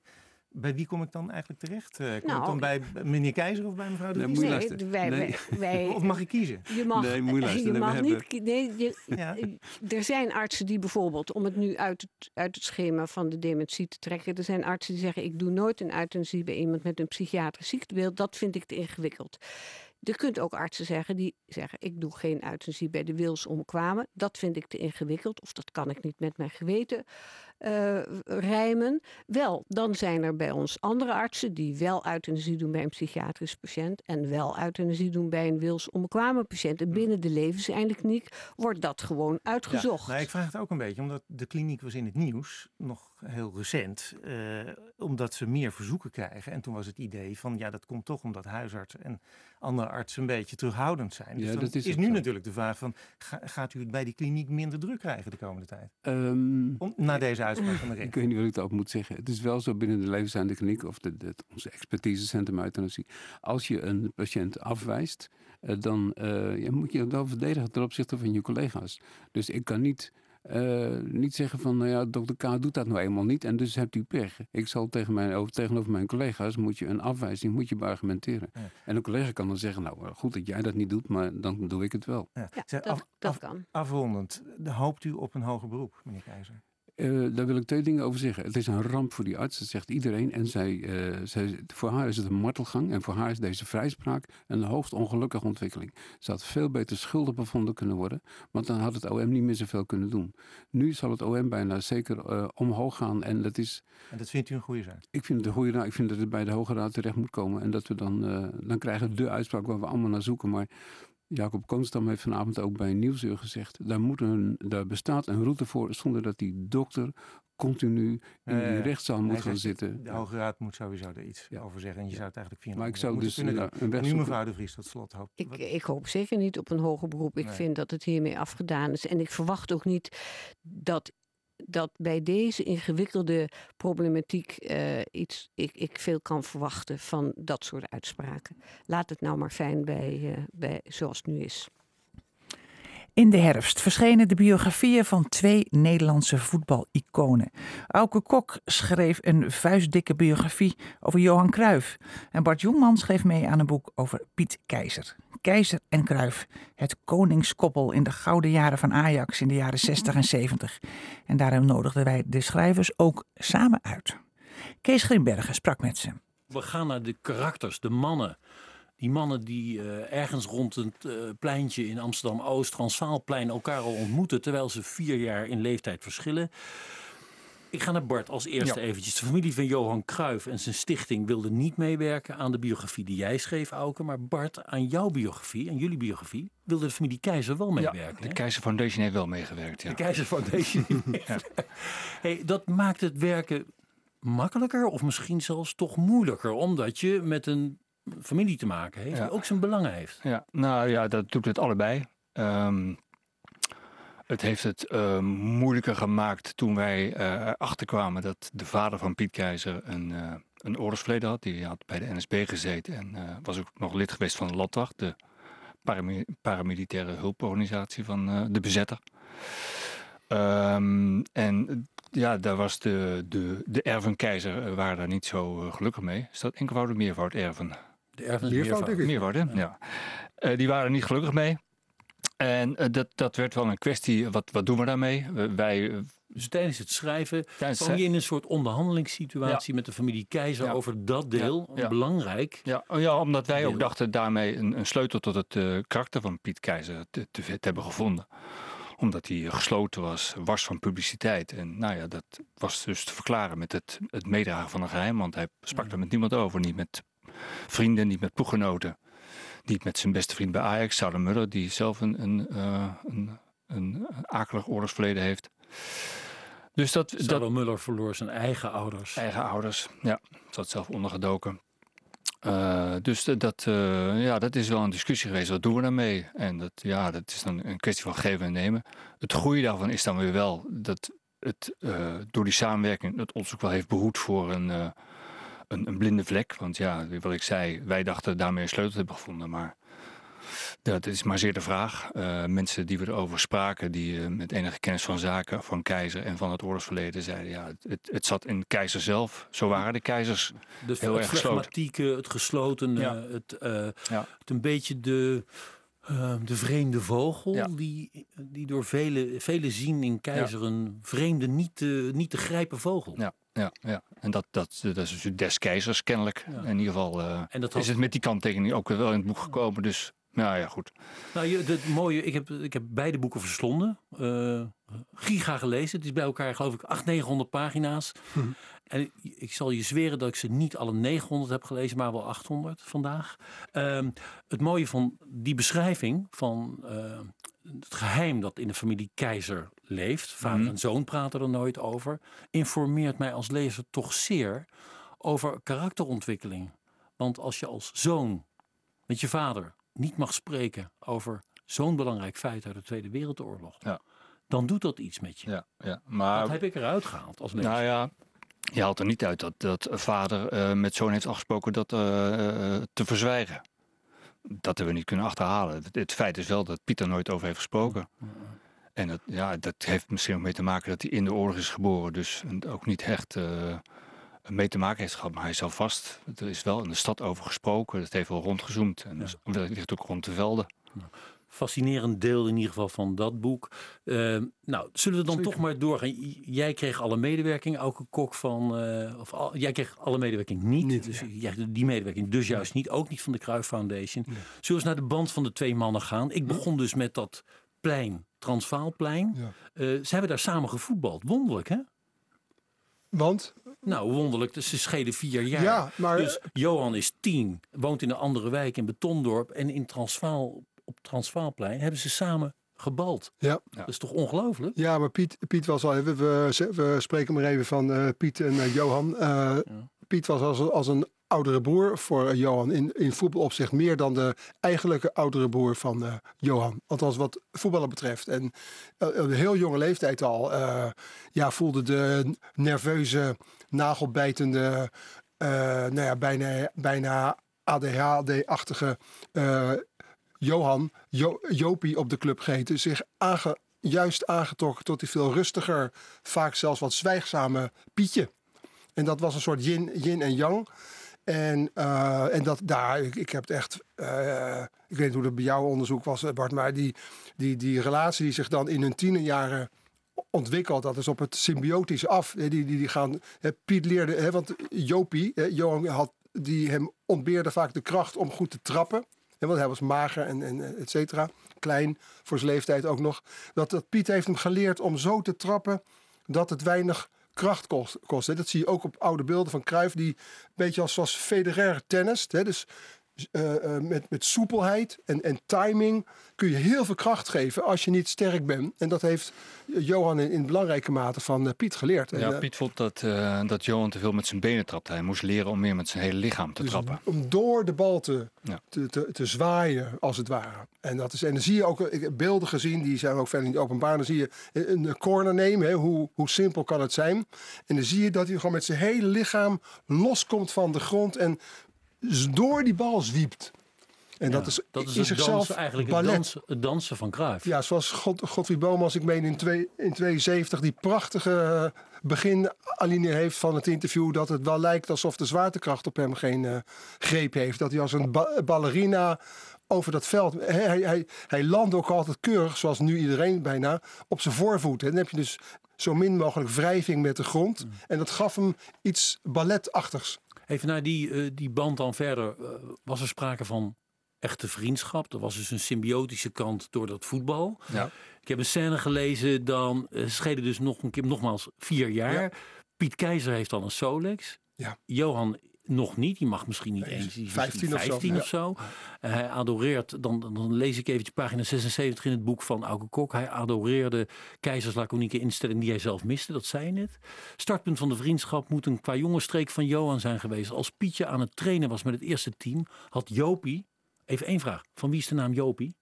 Bij wie kom ik dan eigenlijk terecht? Uh, kom nou, ik dan bij meneer Keizer of bij mevrouw de Vries? Nee, wij, nee. Wij, of mag ik kiezen? Je mag, nee, je mag niet. Nee, je, ja. Er zijn artsen die bijvoorbeeld, om het nu uit het, uit het schema van de dementie te trekken, er zijn artsen die zeggen: ik doe nooit een euthanasie bij iemand met een psychiatrisch ziektebeeld. Dat vind ik te ingewikkeld. Je kunt ook artsen zeggen die zeggen: Ik doe geen euthanasie bij de wils omkwamen. Dat vind ik te ingewikkeld, of dat kan ik niet met mijn geweten uh, rijmen. Wel, dan zijn er bij ons andere artsen die wel euthanasie doen bij een psychiatrisch patiënt en wel euthanasie doen bij een wils omkwamen patiënt. En binnen de levenseindkliniek wordt dat gewoon uitgezocht. Ja, nou, ik vraag het ook een beetje, omdat de kliniek was in het nieuws, nog heel recent, uh, omdat ze meer verzoeken krijgen. En toen was het idee van, ja, dat komt toch omdat huisartsen en andere artsen een beetje terughoudend zijn. Dus ja, dat is, is nu natuurlijk de vraag van, gaat u het bij die kliniek minder druk krijgen de komende tijd? Um, Om, na deze uitspraak van de rechter. Ik weet niet wat ik daarop moet zeggen. Het is wel zo binnen de levenseinde kliniek of de, de, onze expertisecentrum euthanasie. Als je een patiënt afwijst, uh, dan uh, ja, moet je wel verdedigen ten opzichte van je collega's. Dus ik kan niet Uh, niet zeggen van, nou ja, dokter K doet dat nou eenmaal niet en dus hebt u pech. Ik zal tegen mijn, over, tegenover mijn collega's, moet je een afwijzing, moet je beargumenteren. Ja. En een collega kan dan zeggen, nou goed dat jij dat niet doet, maar dan doe ik het wel. Ja, dat, af, dat af, kan. Afrondend, hoopt u op een hoger beroep, meneer Keizer? Uh, daar wil ik twee dingen over zeggen. Het is een ramp voor die arts, dat zegt iedereen. En zij, uh, zij, voor haar is het een martelgang. En voor haar is deze vrijspraak een hoogst ongelukkige ontwikkeling. Ze had veel beter schuldig bevonden kunnen worden. Want dan had het OM niet meer zoveel kunnen doen. Nu zal het OM bijna zeker uh, omhoog gaan. En dat is. En dat vindt u een goede zaak? Ik vind het een goede raad. Ik vind dat het bij de Hoge Raad terecht moet komen. En dat we dan. dan krijgen de uitspraak waar we allemaal naar zoeken. Maar Jacob Koonstam heeft vanavond ook bij Nieuwsuur gezegd... Daar, moet een, daar bestaat een route voor zonder dat die dokter continu in die rechtszaal moet gaan zitten. De Hoge Raad moet sowieso er iets over zeggen. En je zou het eigenlijk via Maar ik zou dus kunnen ja, een Nu mevrouw de Vries tot slot hoopt. Ik, ik hoop zeker niet op een hoger beroep. Ik vind dat het hiermee afgedaan is. En ik verwacht ook niet dat dat bij deze ingewikkelde problematiek uh, iets, ik, ik veel kan verwachten van dat soort uitspraken. Laat het nou maar fijn bij, uh, bij zoals het nu is. In de herfst verschenen de biografieën van twee Nederlandse voetbaliconen. Auke Kok schreef een vuistdikke biografie over Johan Cruijff. En Bart Jongman schreef mee aan een boek over Piet Keizer. Keizer en Cruijff, het koningskoppel in de gouden jaren van Ajax in de jaren 60 en 70. En daarom nodigden wij de schrijvers ook samen uit. Kees Grimbergen sprak met ze. We gaan naar de karakters, de mannen die mannen die uh, ergens rond het uh, pleintje in Amsterdam-Oost, Transvaalplein, elkaar al ontmoeten terwijl ze vier jaar in leeftijd verschillen. Ik ga naar Bart als eerste ja. eventjes. De familie van Johan Cruijff en zijn stichting wilde niet meewerken aan de biografie die jij schreef, Auke. Maar Bart, aan jouw biografie, aan jullie biografie, wilde de familie Keizer wel meewerken. Ja, de Keizer Foundation heeft wel meegewerkt, ja. De Keizer Foundation ja. hey, Dat maakt het werken makkelijker of misschien zelfs toch moeilijker. Omdat je met een familie te maken heeft, die ook zijn belangen heeft. Ja, nou ja, dat doet het allebei. Um, het heeft het uh, moeilijker gemaakt toen wij uh, erachter kwamen dat de vader van Piet Keizer een, uh, een oorlogsverleden had. Die had bij de NSB gezeten en was ook nog lid geweest van de Landwacht, de paramilitaire hulporganisatie van de bezetter. Um, en ja, daar was de, de, de erven keizer waren daar niet zo gelukkig mee. Is dat enkelvoud of meervoud erven? De erven meervoud. Meervoud, ja. ja. Uh, die waren er niet gelukkig mee. En uh, dat, dat werd wel een kwestie, wat, wat doen we daarmee? Uh, wij, dus tijdens het schrijven kwam je in een soort onderhandelingssituatie ja. met de familie Keizer ja. over dat deel, ja. belangrijk. Ja. Oh, ja, omdat wij deel. ook dachten daarmee een, een sleutel tot het uh, karakter van Piet Keizer te, te, te, hebben gevonden. Omdat hij gesloten was, was van publiciteit. En nou ja, dat was dus te verklaren met het, het meedragen van een geheim, want hij sprak er met niemand over, niet met vrienden, niet met ploeggenoten. Niet met zijn beste vriend bij Ajax, Sauer Muller, die zelf een, een, uh, een, een akelig oorlogsverleden heeft. Dus dat, dat Muller verloor zijn eigen ouders. Eigen ouders, ja. Zat zelf ondergedoken. Uh, dus dat, uh, ja, dat is wel een discussie geweest. Wat doen we daarmee? En dat, ja, dat is dan een kwestie van geven en nemen. Het goede daarvan is dan weer wel dat het uh, door die samenwerking het ons ook wel heeft behoed voor een een, een, blinde vlek. Want ja, wat ik zei, wij dachten daarmee een sleutel te hebben gevonden. Maar dat is maar zeer de vraag. Uh, mensen die we erover spraken, die uh, met enige kennis van zaken, van keizer en van het oorlogsverleden zeiden, ja, het, het zat in keizer zelf. Zo waren de keizers dus heel erg gesloten. het gesloten, ja. het, uh, ja. het een beetje de, de vreemde vogel, ja. die, die door velen vele zien in keizer een vreemde, niet te, niet te grijpen vogel. Ja ja, ja. en dat, dat, dat is dus des keizers kennelijk. In ieder geval uh, en dat is het met die kanttekening ook wel in het boek gekomen. Dus nou ja, goed. Nou, je, het mooie, ik heb, ik heb beide boeken verslonden. Uh, giga gelezen. Het is bij elkaar geloof ik 800, 900 pagina's. Hm. En ik zal je zweren dat ik ze niet alle 900 heb gelezen, maar wel 800 vandaag. Uh, het mooie van die beschrijving van uh, het geheim dat in de familie Keizer leeft, vader mm. en zoon praten er nooit over, informeert mij als lezer toch zeer over karakterontwikkeling. Want als je als zoon met je vader niet mag spreken over zo'n belangrijk feit uit de Tweede Wereldoorlog, ja. dan doet dat iets met je. Ja, ja, maar... Dat heb ik eruit gehaald als lezer. Nou ja, je haalt er niet uit dat, dat vader uh, met zoon heeft afgesproken dat uh, uh, te verzwijgen dat hebben we niet kunnen achterhalen. Het, feit is wel dat Pieter nooit over heeft gesproken. En dat, ja, dat heeft misschien ook mee te maken dat hij in de oorlog is geboren. Dus ook niet echt uh, mee te maken heeft gehad. Maar hij zal vast, er is wel in de stad over gesproken. Dat heeft wel rondgezoomd. En dus, omdat het ligt ook rond de velden. Ja fascinerend deel in ieder geval van dat boek. Uh, nou, zullen we dan toch maar doorgaan? Jij kreeg alle medewerking, ook een kok van. Uh, of al, jij kreeg alle medewerking niet. niet dus ja. jij die medewerking dus juist niet. Ook niet van de Cruyff Foundation. Zullen we eens naar de band van de twee mannen gaan? Ik begon dus met dat plein, Transvaalplein. Ja. Uh, ze hebben daar samen gevoetbald. Wonderlijk, hè? Want? Nou, wonderlijk. Dus ze schelen vier jaar. Ja, maar... Dus Johan is tien, woont in een andere wijk in Betondorp. En in Transvaal op Transvaalplein hebben ze samen gebald. Ja. Dat is toch ongelooflijk? Ja, maar Piet, Piet was al even, we, we spreken maar even van uh, Piet en uh, Johan. Uh, ja. Piet was als, als een oudere broer voor Johan in, in voetbalopzicht meer dan de eigenlijke oudere broer van Johan. Althans wat voetballen betreft. En op een heel jonge leeftijd al ja, voelde de nerveuze, nagelbijtende, nou ja, bijna, bijna ADHD-achtige Johan, jo Jopie op de club geheten, zich juist aangetrokken tot die veel rustiger, vaak zelfs wat zwijgzame Pietje. En dat was een soort yin, yin en yang. En, uh, en dat daar, ik, ik heb het echt, uh, ik weet niet hoe dat bij jouw onderzoek was, eh, Bart, maar die, die, die relatie die zich dan in hun tienerjaren ontwikkelt, dat is op het symbiotisch af. Die, die, die gaan, hè, Piet leerde, hè, want Jopie, hè, Johan had, die hem ontbeerde vaak de kracht om goed te trappen want hij was mager en, en et cetera. Klein voor zijn leeftijd ook nog. Dat, dat Piet heeft hem geleerd om zo te trappen dat het weinig kracht kost. Dat zie je ook op oude beelden van Cruijff. Die een beetje als, zoals Federer tennist. Dus uh, met, met soepelheid en, en timing kun je heel veel kracht geven als je niet sterk bent. En dat heeft Johan in, in belangrijke mate van uh, Piet geleerd. Ja, Piet vond dat, dat Johan te veel met zijn benen trapte. Hij moest leren om meer met zijn hele lichaam te dus trappen. Om door de bal te, te, te, te, zwaaien, als het ware. En, dat is, en dan zie je ook ik heb beelden gezien, die zijn ook verder niet openbaar. Dan zie je een corner nemen, hè, hoe, hoe simpel kan het zijn. En dan zie je dat hij gewoon met zijn hele lichaam loskomt van de grond en door die bal zwiept. En dat is, dat is in zichzelf eigenlijk ballet. Het, dansen, het dansen van Cruijff. Ja, zoals God, Godfried Bomans, ik meen in, twee, in 72, die prachtige eh, beginalinea heeft van het interview. Dat het wel lijkt alsof de zwaartekracht op hem geen uh, greep heeft. Dat hij als een ballerina over dat veld. Hij, hij, hij landt ook altijd keurig, zoals nu iedereen bijna, op zijn voorvoet. En dan heb je dus zo min mogelijk wrijving met de grond. Mm. En dat gaf hem iets balletachtigs. Even naar die, uh, die band dan verder. Uh, was er sprake van echte vriendschap? Er was dus een symbiotische kant door dat voetbal. Ja. Ik heb een scène gelezen, dan uh, schelen dus nog een keer, nogmaals vier jaar. Ja. Piet Keizer heeft dan een Solex. Ja. Johan nog niet, die mag misschien niet eens. 15, 15 of zo. Uh, hij adoreert, dan, dan lees ik eventjes pagina 76 in het boek van Auke Kok. Hij adoreerde keizers laconieke instelling die hij zelf miste, dat zei net. Startpunt van de vriendschap moet een qua jonge streek van Johan zijn geweest. Als Pietje aan het trainen was met het eerste team, had Jopie, even één vraag, van wie is de naam Jopie?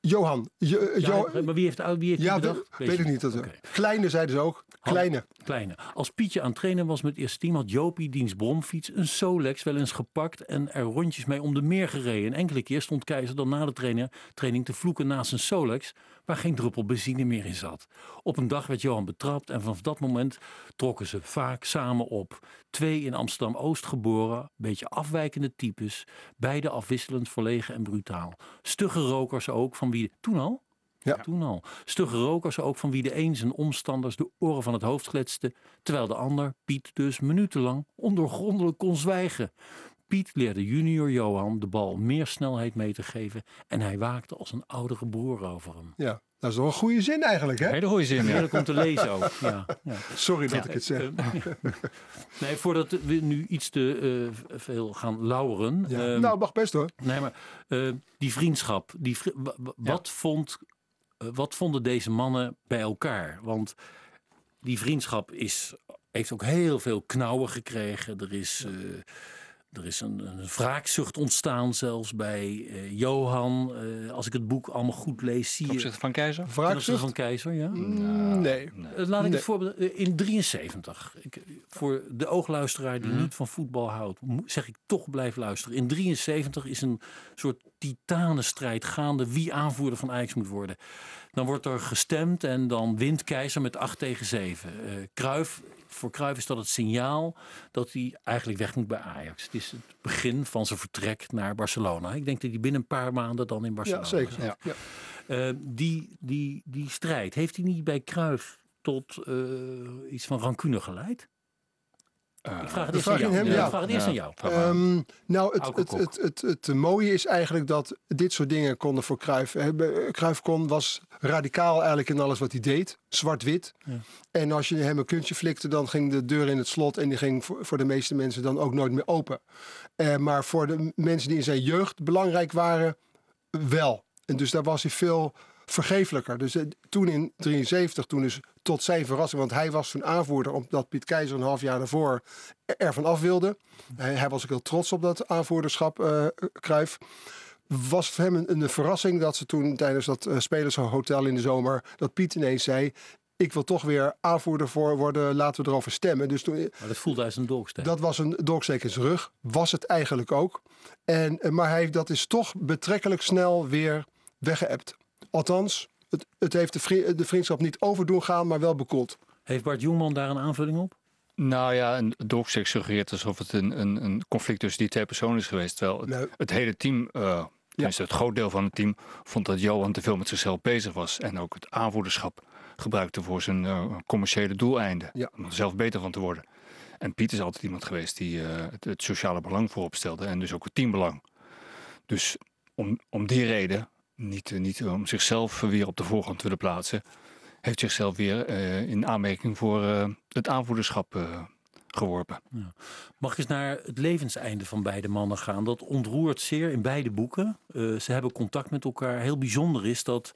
Johan. Jo, maar wie heeft, wie heeft ja, bedacht? Weet, weet ik niet. Dat okay. Kleine zeiden ze ook. Kleine. Kleine. Als Pietje aan het trainen was met eerste team, had Jopie diens bromfiets een Solex wel eens gepakt en er rondjes mee om de meer gereden. En enkele keer stond Keizer dan na de trainer, training te vloeken naast een Solex waar geen druppel benzine meer in zat. Op een dag werd Johan betrapt en vanaf dat moment trokken ze vaak samen op. Twee in Amsterdam-Oost geboren, beetje afwijkende types, beide afwisselend verlegen en brutaal. Stugge rokers ook, van wie toen al? Ja. Toen al. Stugge rokers ook van wie de een zijn omstanders de oren van het hoofd gletste, terwijl de ander, Piet dus, minutenlang ondoorgrondelijk kon zwijgen. Piet leerde junior Johan de bal meer snelheid mee te geven en hij waakte als een oudere broer over hem. Ja, dat is wel een goede zin eigenlijk, hè? Hele goede zin, ja. Komt te lezen ook. Ja, ja. Sorry dat ik het zeg. nee, voordat we nu iets te uh, veel gaan lauweren. Ja. Um, nou, mag best hoor. Nee, maar uh, die vriendschap, die, wat, vond, wat vonden deze mannen bij elkaar? Want die vriendschap is, heeft ook heel veel knauwen gekregen. Er is... Er is een, een wraakzucht ontstaan zelfs bij uh, Johan. Uh, als ik het boek allemaal goed lees, zie je... van Keizer? Wraakzucht van Keizer, ja. Mm, nee. nee. Laat ik het voorbeeld... In 73, ik, voor de oogluisteraar die mm. niet van voetbal houdt, zeg ik toch blijf luisteren. In 73 is een soort titanenstrijd gaande wie aanvoerder van Ajax moet worden. Dan wordt er gestemd en dan wint Keizer met 8 tegen 7. Uh, Kruif, voor Cruijff is dat het signaal dat hij eigenlijk weg moet bij Ajax. Het is het begin van zijn vertrek naar Barcelona. Ik denk dat hij binnen een paar maanden dan in Barcelona Ja, zeker. Ja. ja. Uh, die, die, die strijd, heeft hij niet bij Cruijff tot uh, iets van rancune geleid? Uh, ik vraag het eerst aan jou. Ja. Ik vraag het eerst aan jou. Um, nou, het, het, het, het, het, mooie is eigenlijk dat dit soort dingen konden voor Cruijff. Cruijff kon, was radicaal eigenlijk in alles wat hij deed. Zwart-wit. Ja. En als je hem een kuntje flikte, dan ging de deur in het slot. En die ging voor, voor de meeste mensen dan ook nooit meer open. Uh, maar voor de mensen die in zijn jeugd belangrijk waren, wel. En dus daar was hij veel vergeeflijker. Dus uh, toen in 73, toen is tot zijn verrassing, want hij was toen aanvoerder omdat Piet Keizer een half jaar daarvoor ervan af wilde. Hij, hij was ook heel trots op dat aanvoerderschap, uh, Kruif. Was voor hem een, een, verrassing dat ze toen tijdens dat uh, spelershotel in de zomer, dat Piet ineens zei, ik wil toch weer aanvoerder voor worden, laten we erover stemmen. Dus toen, maar dat voelde als een dolksteek. Dat was een dolksteek in zijn rug, was het eigenlijk ook. En, maar hij, dat is toch betrekkelijk snel weer weggeëpt. Althans, het, het heeft de, vriend, de, vriendschap niet overdoen gaan, maar wel bekoeld. Heeft Bart Jongman daar een aanvulling op? Nou ja, een dolksteek suggereert alsof het een, een, een, conflict tussen die twee personen is geweest. Terwijl het, nee. het hele team, uh, tenminste ja. het groot deel van het team, vond dat Johan te veel met zichzelf bezig was. En ook het aanvoederschap gebruikte voor zijn uh, commerciële doeleinden. Ja. Om er zelf beter van te worden. En Piet is altijd iemand geweest die uh, het, het, sociale belang voorop stelde. En dus ook het teambelang. Dus om, om die reden niet, niet om zichzelf weer op de voorgrond te willen plaatsen, heeft zichzelf weer uh, in aanmerking voor uh, het aanvoederschap uh, geworpen. Ja. Mag ik eens naar het levenseinde van beide mannen gaan? Dat ontroert zeer in beide boeken. ze hebben contact met elkaar. Heel bijzonder is dat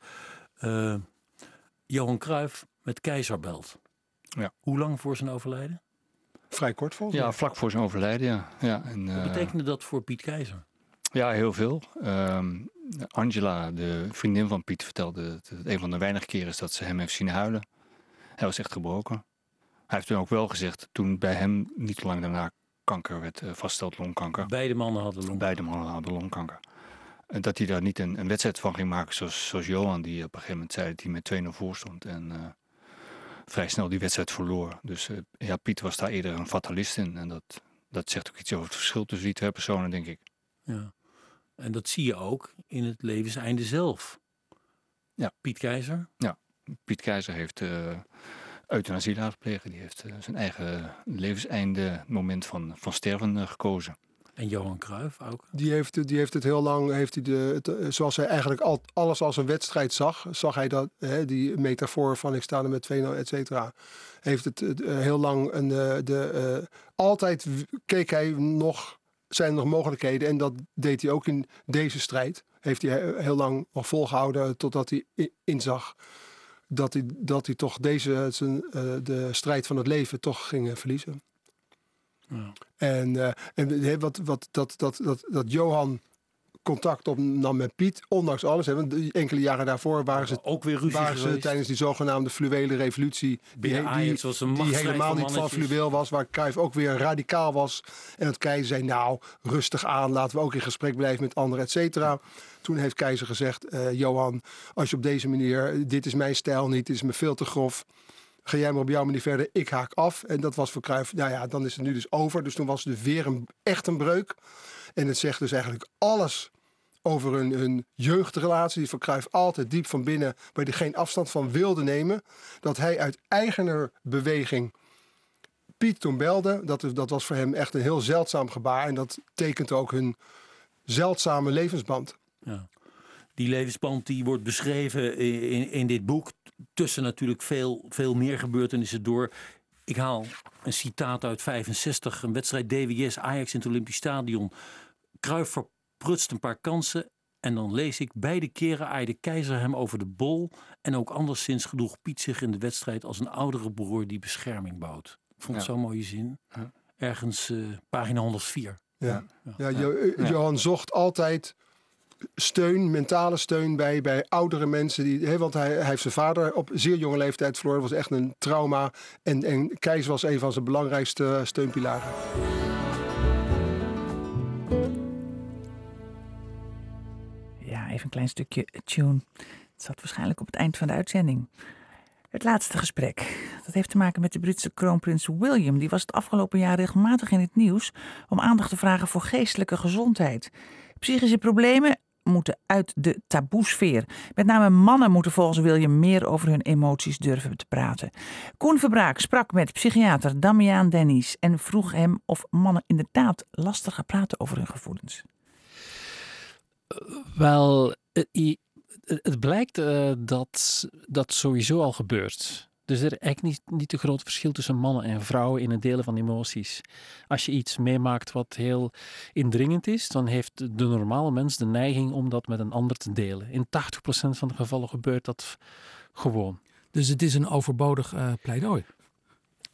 Johan Cruijff met Keizer belt. Ja. Hoe lang voor zijn overlijden? Vrij kort volgens mij. Ja, vlak voor zijn overlijden, ja. ja en, Wat betekende dat voor Piet Keizer? Ja, heel veel. Um, Angela, de vriendin van Piet, vertelde dat het een van de weinige keren is dat ze hem heeft zien huilen. Hij was echt gebroken. Hij heeft toen ook wel gezegd, toen bij hem niet lang daarna kanker werd uh, vastgesteld, longkanker. Beide mannen hadden longkanker. Beide mannen hadden longkanker. En dat hij daar niet een, een, wedstrijd van ging maken zoals, zoals Johan, die op een gegeven moment zei dat hij met 2-0 voor stond. En uh, vrij snel die wedstrijd verloor. Dus uh, ja, Piet was daar eerder een fatalist in. En dat, dat zegt ook iets over het verschil tussen die twee personen, denk ik. Ja. En dat zie je ook in het levenseinde zelf. Ja. Piet Keizer? Ja, Piet Keizer heeft uh, euthanasie laten plegen. Die heeft uh, zijn eigen levenseinde moment van, van sterven uh, gekozen. En Johan Cruijff ook? Die heeft, die heeft het heel lang, heeft hij de, het, zoals hij eigenlijk al, alles als een wedstrijd zag, zag hij dat, hè, die metafoor van ik sta er met 2-0, et cetera, heeft het, het heel lang, een, de, altijd keek hij nog zijn er nog mogelijkheden. En dat deed hij ook in deze strijd. Heeft hij heel lang nog volgehouden totdat hij inzag dat hij, dat hij toch deze, zijn, uh, de strijd van het leven toch ging verliezen. Ja. En, uh, en wat, wat, dat, dat, dat, dat Johan contact opnam met Piet, ondanks alles. Hè, want enkele jaren daarvoor waren ze, ook weer ruzie waren ze tijdens die zogenaamde fluwele revolutie. Die, die, die, die helemaal niet van fluweel was, waar Cruijff ook weer radicaal was. En het Keizer zei, nou, rustig aan, laten we ook in gesprek blijven met anderen, et cetera. Toen heeft Keizer gezegd, uh, Johan, als je op deze manier, dit is mijn stijl niet, dit is me veel te grof. Ga jij maar op jouw manier verder, ik haak af. En dat was voor Cruijff, nou ja, dan is het nu dus over. Dus toen was het weer een, echt een breuk. En het zegt dus eigenlijk alles over hun, hun jeugdrelatie. Die van altijd diep van binnen, waar hij geen afstand van wilde nemen. Dat hij uit eigener beweging Piet toen belde. Dat, dat was voor hem echt een heel zeldzaam gebaar. En dat tekent ook hun zeldzame levensband. Ja. Die levensband die wordt beschreven in, in dit boek. Tussen natuurlijk veel, veel meer gebeurtenissen door. Ik haal een citaat uit 65. Een wedstrijd DWS Ajax in het Olympisch Stadion. Cruijff verprutst een paar kansen. En dan lees ik, beide keren aaide Keizer hem over de bol. En ook anderszins gedroeg Piet zich in de wedstrijd als een oudere broer die bescherming bouwt. Ik vond het ja. zo'n mooie zin. Ja. Ergens uh, pagina 104. Ja, ja. ja. Jo Johan zocht altijd steun, mentale steun bij, bij oudere mensen. Die, he, want hij, heeft zijn vader op zeer jonge leeftijd verloren. Was echt een trauma. En, en Keizer was een van zijn belangrijkste steunpilaren. Even een klein stukje tune. Het zat waarschijnlijk op het eind van de uitzending. Het laatste gesprek. Dat heeft te maken met de Britse kroonprins William. Die was het afgelopen jaar regelmatig in het nieuws om aandacht te vragen voor geestelijke gezondheid. Psychische problemen moeten uit de taboesfeer. Met name mannen moeten volgens William meer over hun emoties durven te praten. Koen Verbraak sprak met psychiater Damian Dennis en vroeg hem of mannen inderdaad lastiger praten over hun gevoelens. Wel, eh, het blijkt uh, dat dat sowieso al gebeurt. Dus er is eigenlijk niet, niet te groot verschil tussen mannen en vrouwen in het delen van emoties. Als je iets meemaakt wat heel indringend is, dan heeft de normale mens de neiging om dat met een ander te delen. In 80% van de gevallen gebeurt dat gewoon. Dus het is een overbodig uh, pleidooi.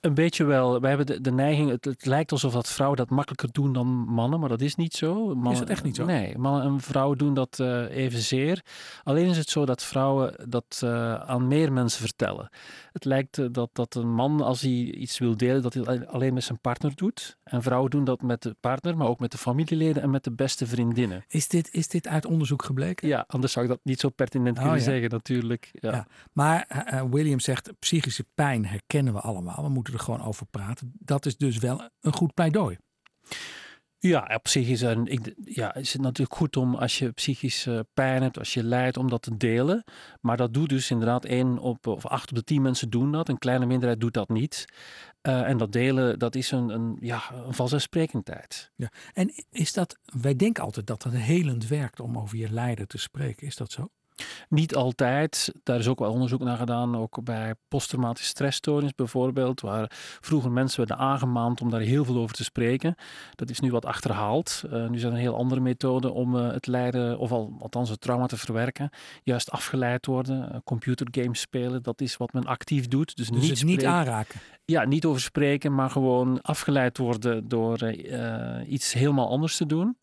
Een beetje wel. We hebben de, de neiging, het, het, lijkt alsof dat vrouwen dat makkelijker doen dan mannen, maar dat is niet zo. Mannen, is dat echt niet zo? Nee, mannen en vrouwen doen dat uh, evenzeer. Alleen is het zo dat vrouwen dat uh, aan meer mensen vertellen. Het lijkt uh, dat, dat een man, als hij iets wil delen, dat hij alleen met zijn partner doet. En vrouwen doen dat met de partner, maar ook met de familieleden en met de beste vriendinnen. Is dit, is dit uit onderzoek gebleken? Ja, anders zou ik dat niet zo pertinent oh, kunnen ja. zeggen natuurlijk. Ja. ja. Maar William zegt, psychische pijn herkennen we allemaal. We moeten er gewoon over praten. Dat is dus wel een goed pleidooi. Ja, op zich is, een, ik, ja, is het natuurlijk goed om als je psychische pijn hebt, als je lijdt, om dat te delen. Maar dat doet dus inderdaad één op, of acht op de tien mensen doen dat. Een kleine minderheid doet dat niet. Uh, en dat delen, dat is een, een, ja, een vanzelfsprekendheid. Ja. En is dat, wij denken altijd dat het helend werkt om over je lijden te spreken. Is dat zo? Niet altijd. Daar is ook wel onderzoek naar gedaan, ook bij posttraumatische stressstoornis bijvoorbeeld, waar vroeger mensen werden aangemaand om daar heel veel over te spreken. Dat is nu wat achterhaald. Uh, nu zijn er heel andere methoden om uh, het lijden, of al, althans het trauma te verwerken. Juist afgeleid worden, uh, computergames spelen, dat is wat men actief doet. Dus, dus niet, niet aanraken? Ja, niet over spreken, maar gewoon afgeleid worden door iets helemaal anders te doen.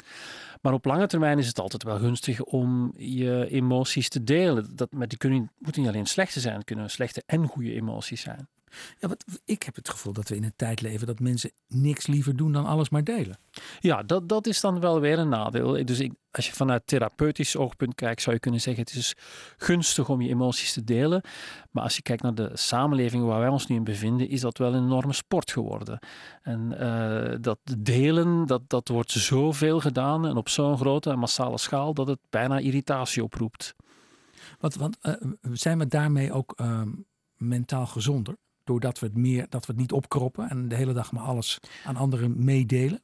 Maar op lange termijn is het altijd wel gunstig om je emoties te delen. Dat, maar die kunnen, moeten niet alleen slechte zijn, het kunnen slechte en goede emoties zijn. Ja, wat, ik heb het gevoel dat we in een tijd leven dat mensen niks liever doen dan alles maar delen. Ja, dat, dat is dan wel weer een nadeel. Dus ik, als je vanuit therapeutisch oogpunt kijkt, zou je kunnen zeggen: het is gunstig om je emoties te delen. Maar als je kijkt naar de samenleving waar wij ons nu in bevinden, is dat wel een enorme sport geworden. En uh, dat delen, dat, dat wordt zoveel gedaan en op zo'n grote en massale schaal dat het bijna irritatie oproept. Want, want uh, zijn we daarmee ook uh, mentaal gezonder? Doordat we het meer, dat we het niet opkroppen en de hele dag maar alles aan anderen meedelen?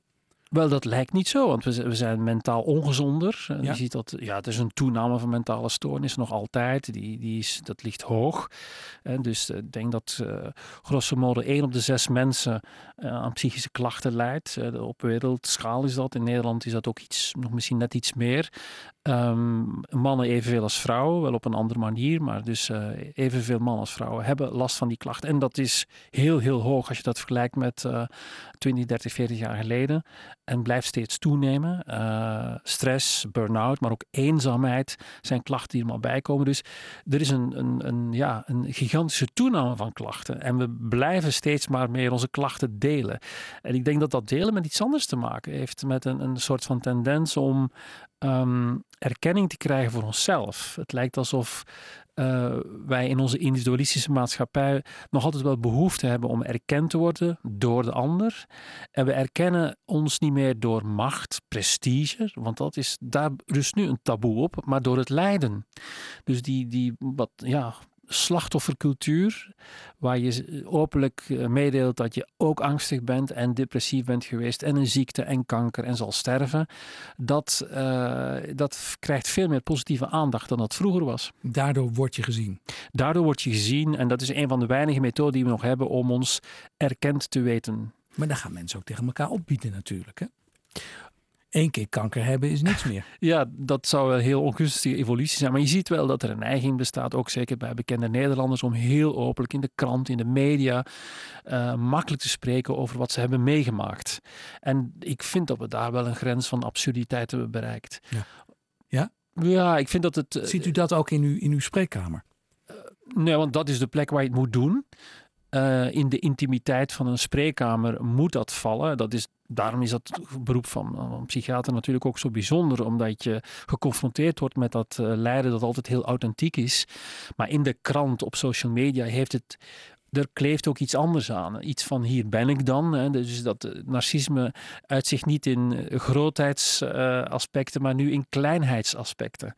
Wel, dat lijkt niet zo, want we, zijn mentaal ongezonder. Ja? Je ziet dat, ja, het is een toename van mentale stoornissen nog altijd. Die, die is, dat ligt hoog. En dus ik denk dat uh, grosso modo 1 op de 6 mensen uh, aan psychische klachten lijdt. Op wereldschaal is dat. In Nederland is dat ook iets, nog misschien net iets meer. Um, mannen evenveel als vrouwen, wel op een andere manier, maar dus uh, evenveel mannen als vrouwen hebben last van die klachten. En dat is heel, heel hoog als je dat vergelijkt met uh, 20, 30, 40 jaar geleden. En blijft steeds toenemen. Uh, stress, burn-out, maar ook eenzaamheid zijn klachten die er maar bij komen. Dus er is een, een, een, ja, een gigantische toename van klachten. En we blijven steeds maar meer onze klachten delen. En ik denk dat dat delen met iets anders te maken heeft. Met een, een soort van tendens om um, erkenning te krijgen voor onszelf. Het lijkt alsof uh, wij in onze individualistische maatschappij nog altijd wel behoefte hebben om erkend te worden door de ander. En we erkennen ons niet meer door macht, prestige, want dat is, daar rust nu een taboe op, maar door het lijden. Dus die, die wat, ja, slachtoffercultuur, waar je openlijk eh, meedeelt dat je ook angstig bent en depressief bent geweest en een ziekte en kanker en zal sterven, dat, uh, dat krijgt veel meer positieve aandacht dan dat vroeger was. Daardoor word je gezien. Daardoor word je gezien en dat is een van de weinige methoden die we nog hebben om ons erkend te weten. Maar dan gaan mensen ook tegen elkaar opbieden natuurlijk. Hè? Eén keer kanker hebben is niks meer. Ja, dat zou een heel ongunstige evolutie zijn. Maar je ziet wel dat er een neiging bestaat, ook zeker bij bekende Nederlanders, om heel openlijk in de krant, in de media, uh, makkelijk te spreken over wat ze hebben meegemaakt. En ik vind dat we daar wel een grens van absurditeit hebben bereikt. Ja? Ja, ja ik vind dat het. Ziet u dat ook in uw, in uw spreekkamer? Uh, nee, want dat is de plek waar je het moet doen. Uh, in de intimiteit van een spreekkamer moet dat vallen. Dat is, daarom is dat beroep van een psychiater natuurlijk ook zo bijzonder, omdat je geconfronteerd wordt met dat uh, lijden dat altijd heel authentiek is. Maar in de krant, op social media, heeft het er kleeft ook iets anders aan. Iets van hier ben ik dan. Hè. Dus dat eh, narcisme uit zich niet in eh, grootheidsaspecten, maar nu in kleinheidsaspecten.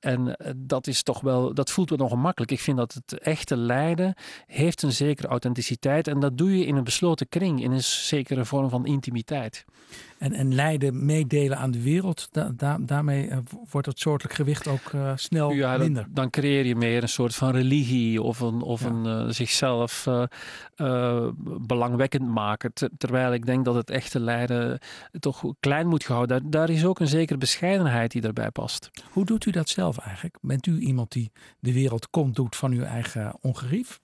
En eh, dat is toch wel, dat voelt wel nog gemakkelijk. Ik vind dat het echte lijden heeft een zekere authenticiteit en dat doe je in een besloten kring, in een zekere vorm van intimiteit. En, en lijden, meedelen aan de wereld, da, daarmee wordt het soortelijk gewicht ook snel ja, minder. Dan, dan, creëer je meer een soort van religie of een, of een zichzelf uh, belangwekkend maken. terwijl ik denk dat het echte lijden toch klein moet gehouden. Daar, daar is ook een zekere bescheidenheid die daarbij past. Hoe doet u dat zelf eigenlijk? Bent u iemand die de wereld komt doet van uw eigen ongerief?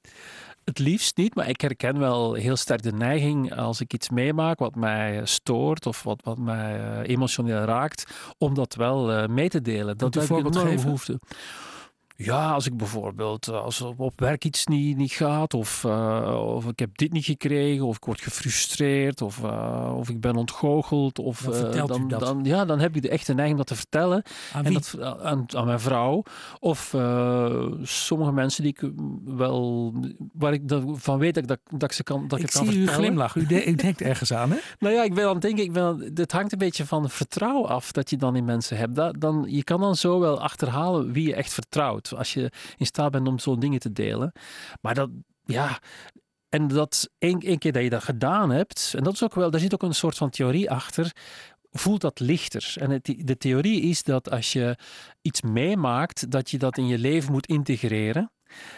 Het liefst niet, maar ik herken wel heel sterk de neiging als ik iets meemaak wat mij stoort of wat, wat mij emotioneel raakt, om dat wel mee te delen. Dat is een behoefte. Ja, als ik bijvoorbeeld eh, als op werk iets niet, niet gaat, of, uh, of ik heb dit niet gekregen, of ik word gefrustreerd, of, uh, of ik ben ontgoocheld. Of, dan, dan, dan, ja, dan heb je de echte neiging dat te vertellen. Aan, en dat, aan, aan, mijn vrouw. Of sommige mensen die ik wel, waar ik van weet dat, dat, dat ik ze kan, dat ik, ik het kan zie vertellen. u glimlach. U, de, u denkt ergens aan, hè? nou ja, ik ben aan het denken, ik ben, het hangt een beetje van vertrouwen af dat je dan in mensen hebt. Dat, dan, je kan dan zo wel achterhalen wie je echt vertrouwt als je in staat bent om zo'n dingen te delen. Maar dat, ja, en dat één, één keer dat je dat gedaan hebt, en dat is ook wel, daar zit ook een soort van theorie achter, voelt dat lichter. En de theorie is dat als je iets meemaakt, dat je dat in je leven moet integreren.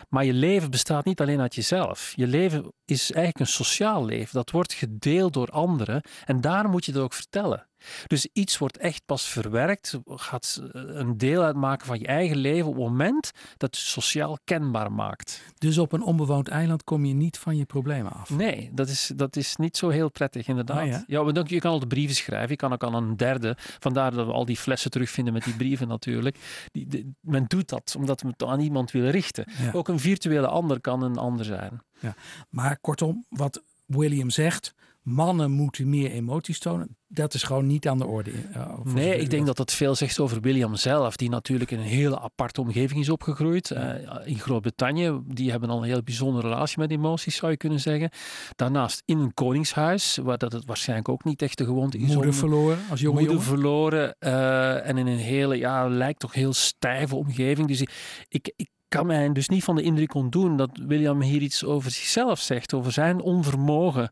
Maar je leven bestaat niet alleen uit jezelf. Je leven is eigenlijk een sociaal leven. Dat wordt gedeeld door anderen. En daar moet je het ook vertellen. Dus iets wordt echt pas verwerkt, gaat een deel uitmaken van je eigen leven op het moment dat het sociaal kenbaar maakt. Dus op een onbewoond eiland kom je niet van je problemen af? Nee, dat is, dat is niet zo heel prettig inderdaad. Ah, ja? ja, je kan altijd brieven schrijven, je kan ook aan een derde. Vandaar dat we al die flessen terugvinden met die brieven natuurlijk. Die, men doet dat omdat we het aan iemand willen richten. Ja. Ook een virtuele ander kan een ander zijn. Ja. Maar kortom, wat William zegt, mannen moeten meer emoties tonen. Dat is gewoon niet aan de orde. Uh, nee, ik denk dat dat veel zegt over William zelf, die natuurlijk in een hele aparte omgeving is opgegroeid. Uh, in Groot-Brittannië, die hebben al een heel bijzondere relatie met emoties, zou je kunnen zeggen. Daarnaast in een koningshuis, waar dat het waarschijnlijk ook niet echt de gewoonte is. Moeder verloren als jonge Moeder jongen. verloren uh, en in een hele, ja, lijkt toch heel stijve omgeving. Dus ik, ik kan mij dus niet van de indruk ontdoen dat William hier iets over zichzelf zegt, over zijn onvermogen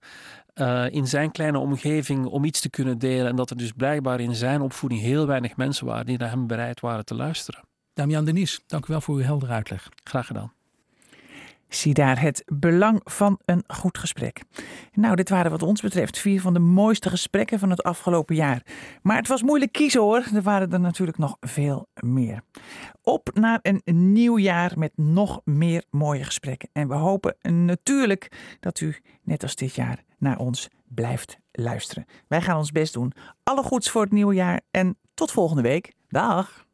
uh, in zijn kleine omgeving om iets te kunnen delen. En dat er dus blijkbaar in zijn opvoeding heel weinig mensen waren die naar hem bereid waren te luisteren. Damian Denies, dank u wel voor uw heldere uitleg. Graag gedaan. Zie daar het belang van een goed gesprek. Nou, dit waren wat ons betreft vier van de mooiste gesprekken van het afgelopen jaar. Maar het was moeilijk kiezen hoor. Er waren er natuurlijk nog veel meer. Op naar een nieuw jaar met nog meer mooie gesprekken. En we hopen natuurlijk dat u, net als dit jaar, naar ons blijft luisteren. Wij gaan ons best doen. Alle goeds voor het nieuwe jaar en tot volgende week. Dag!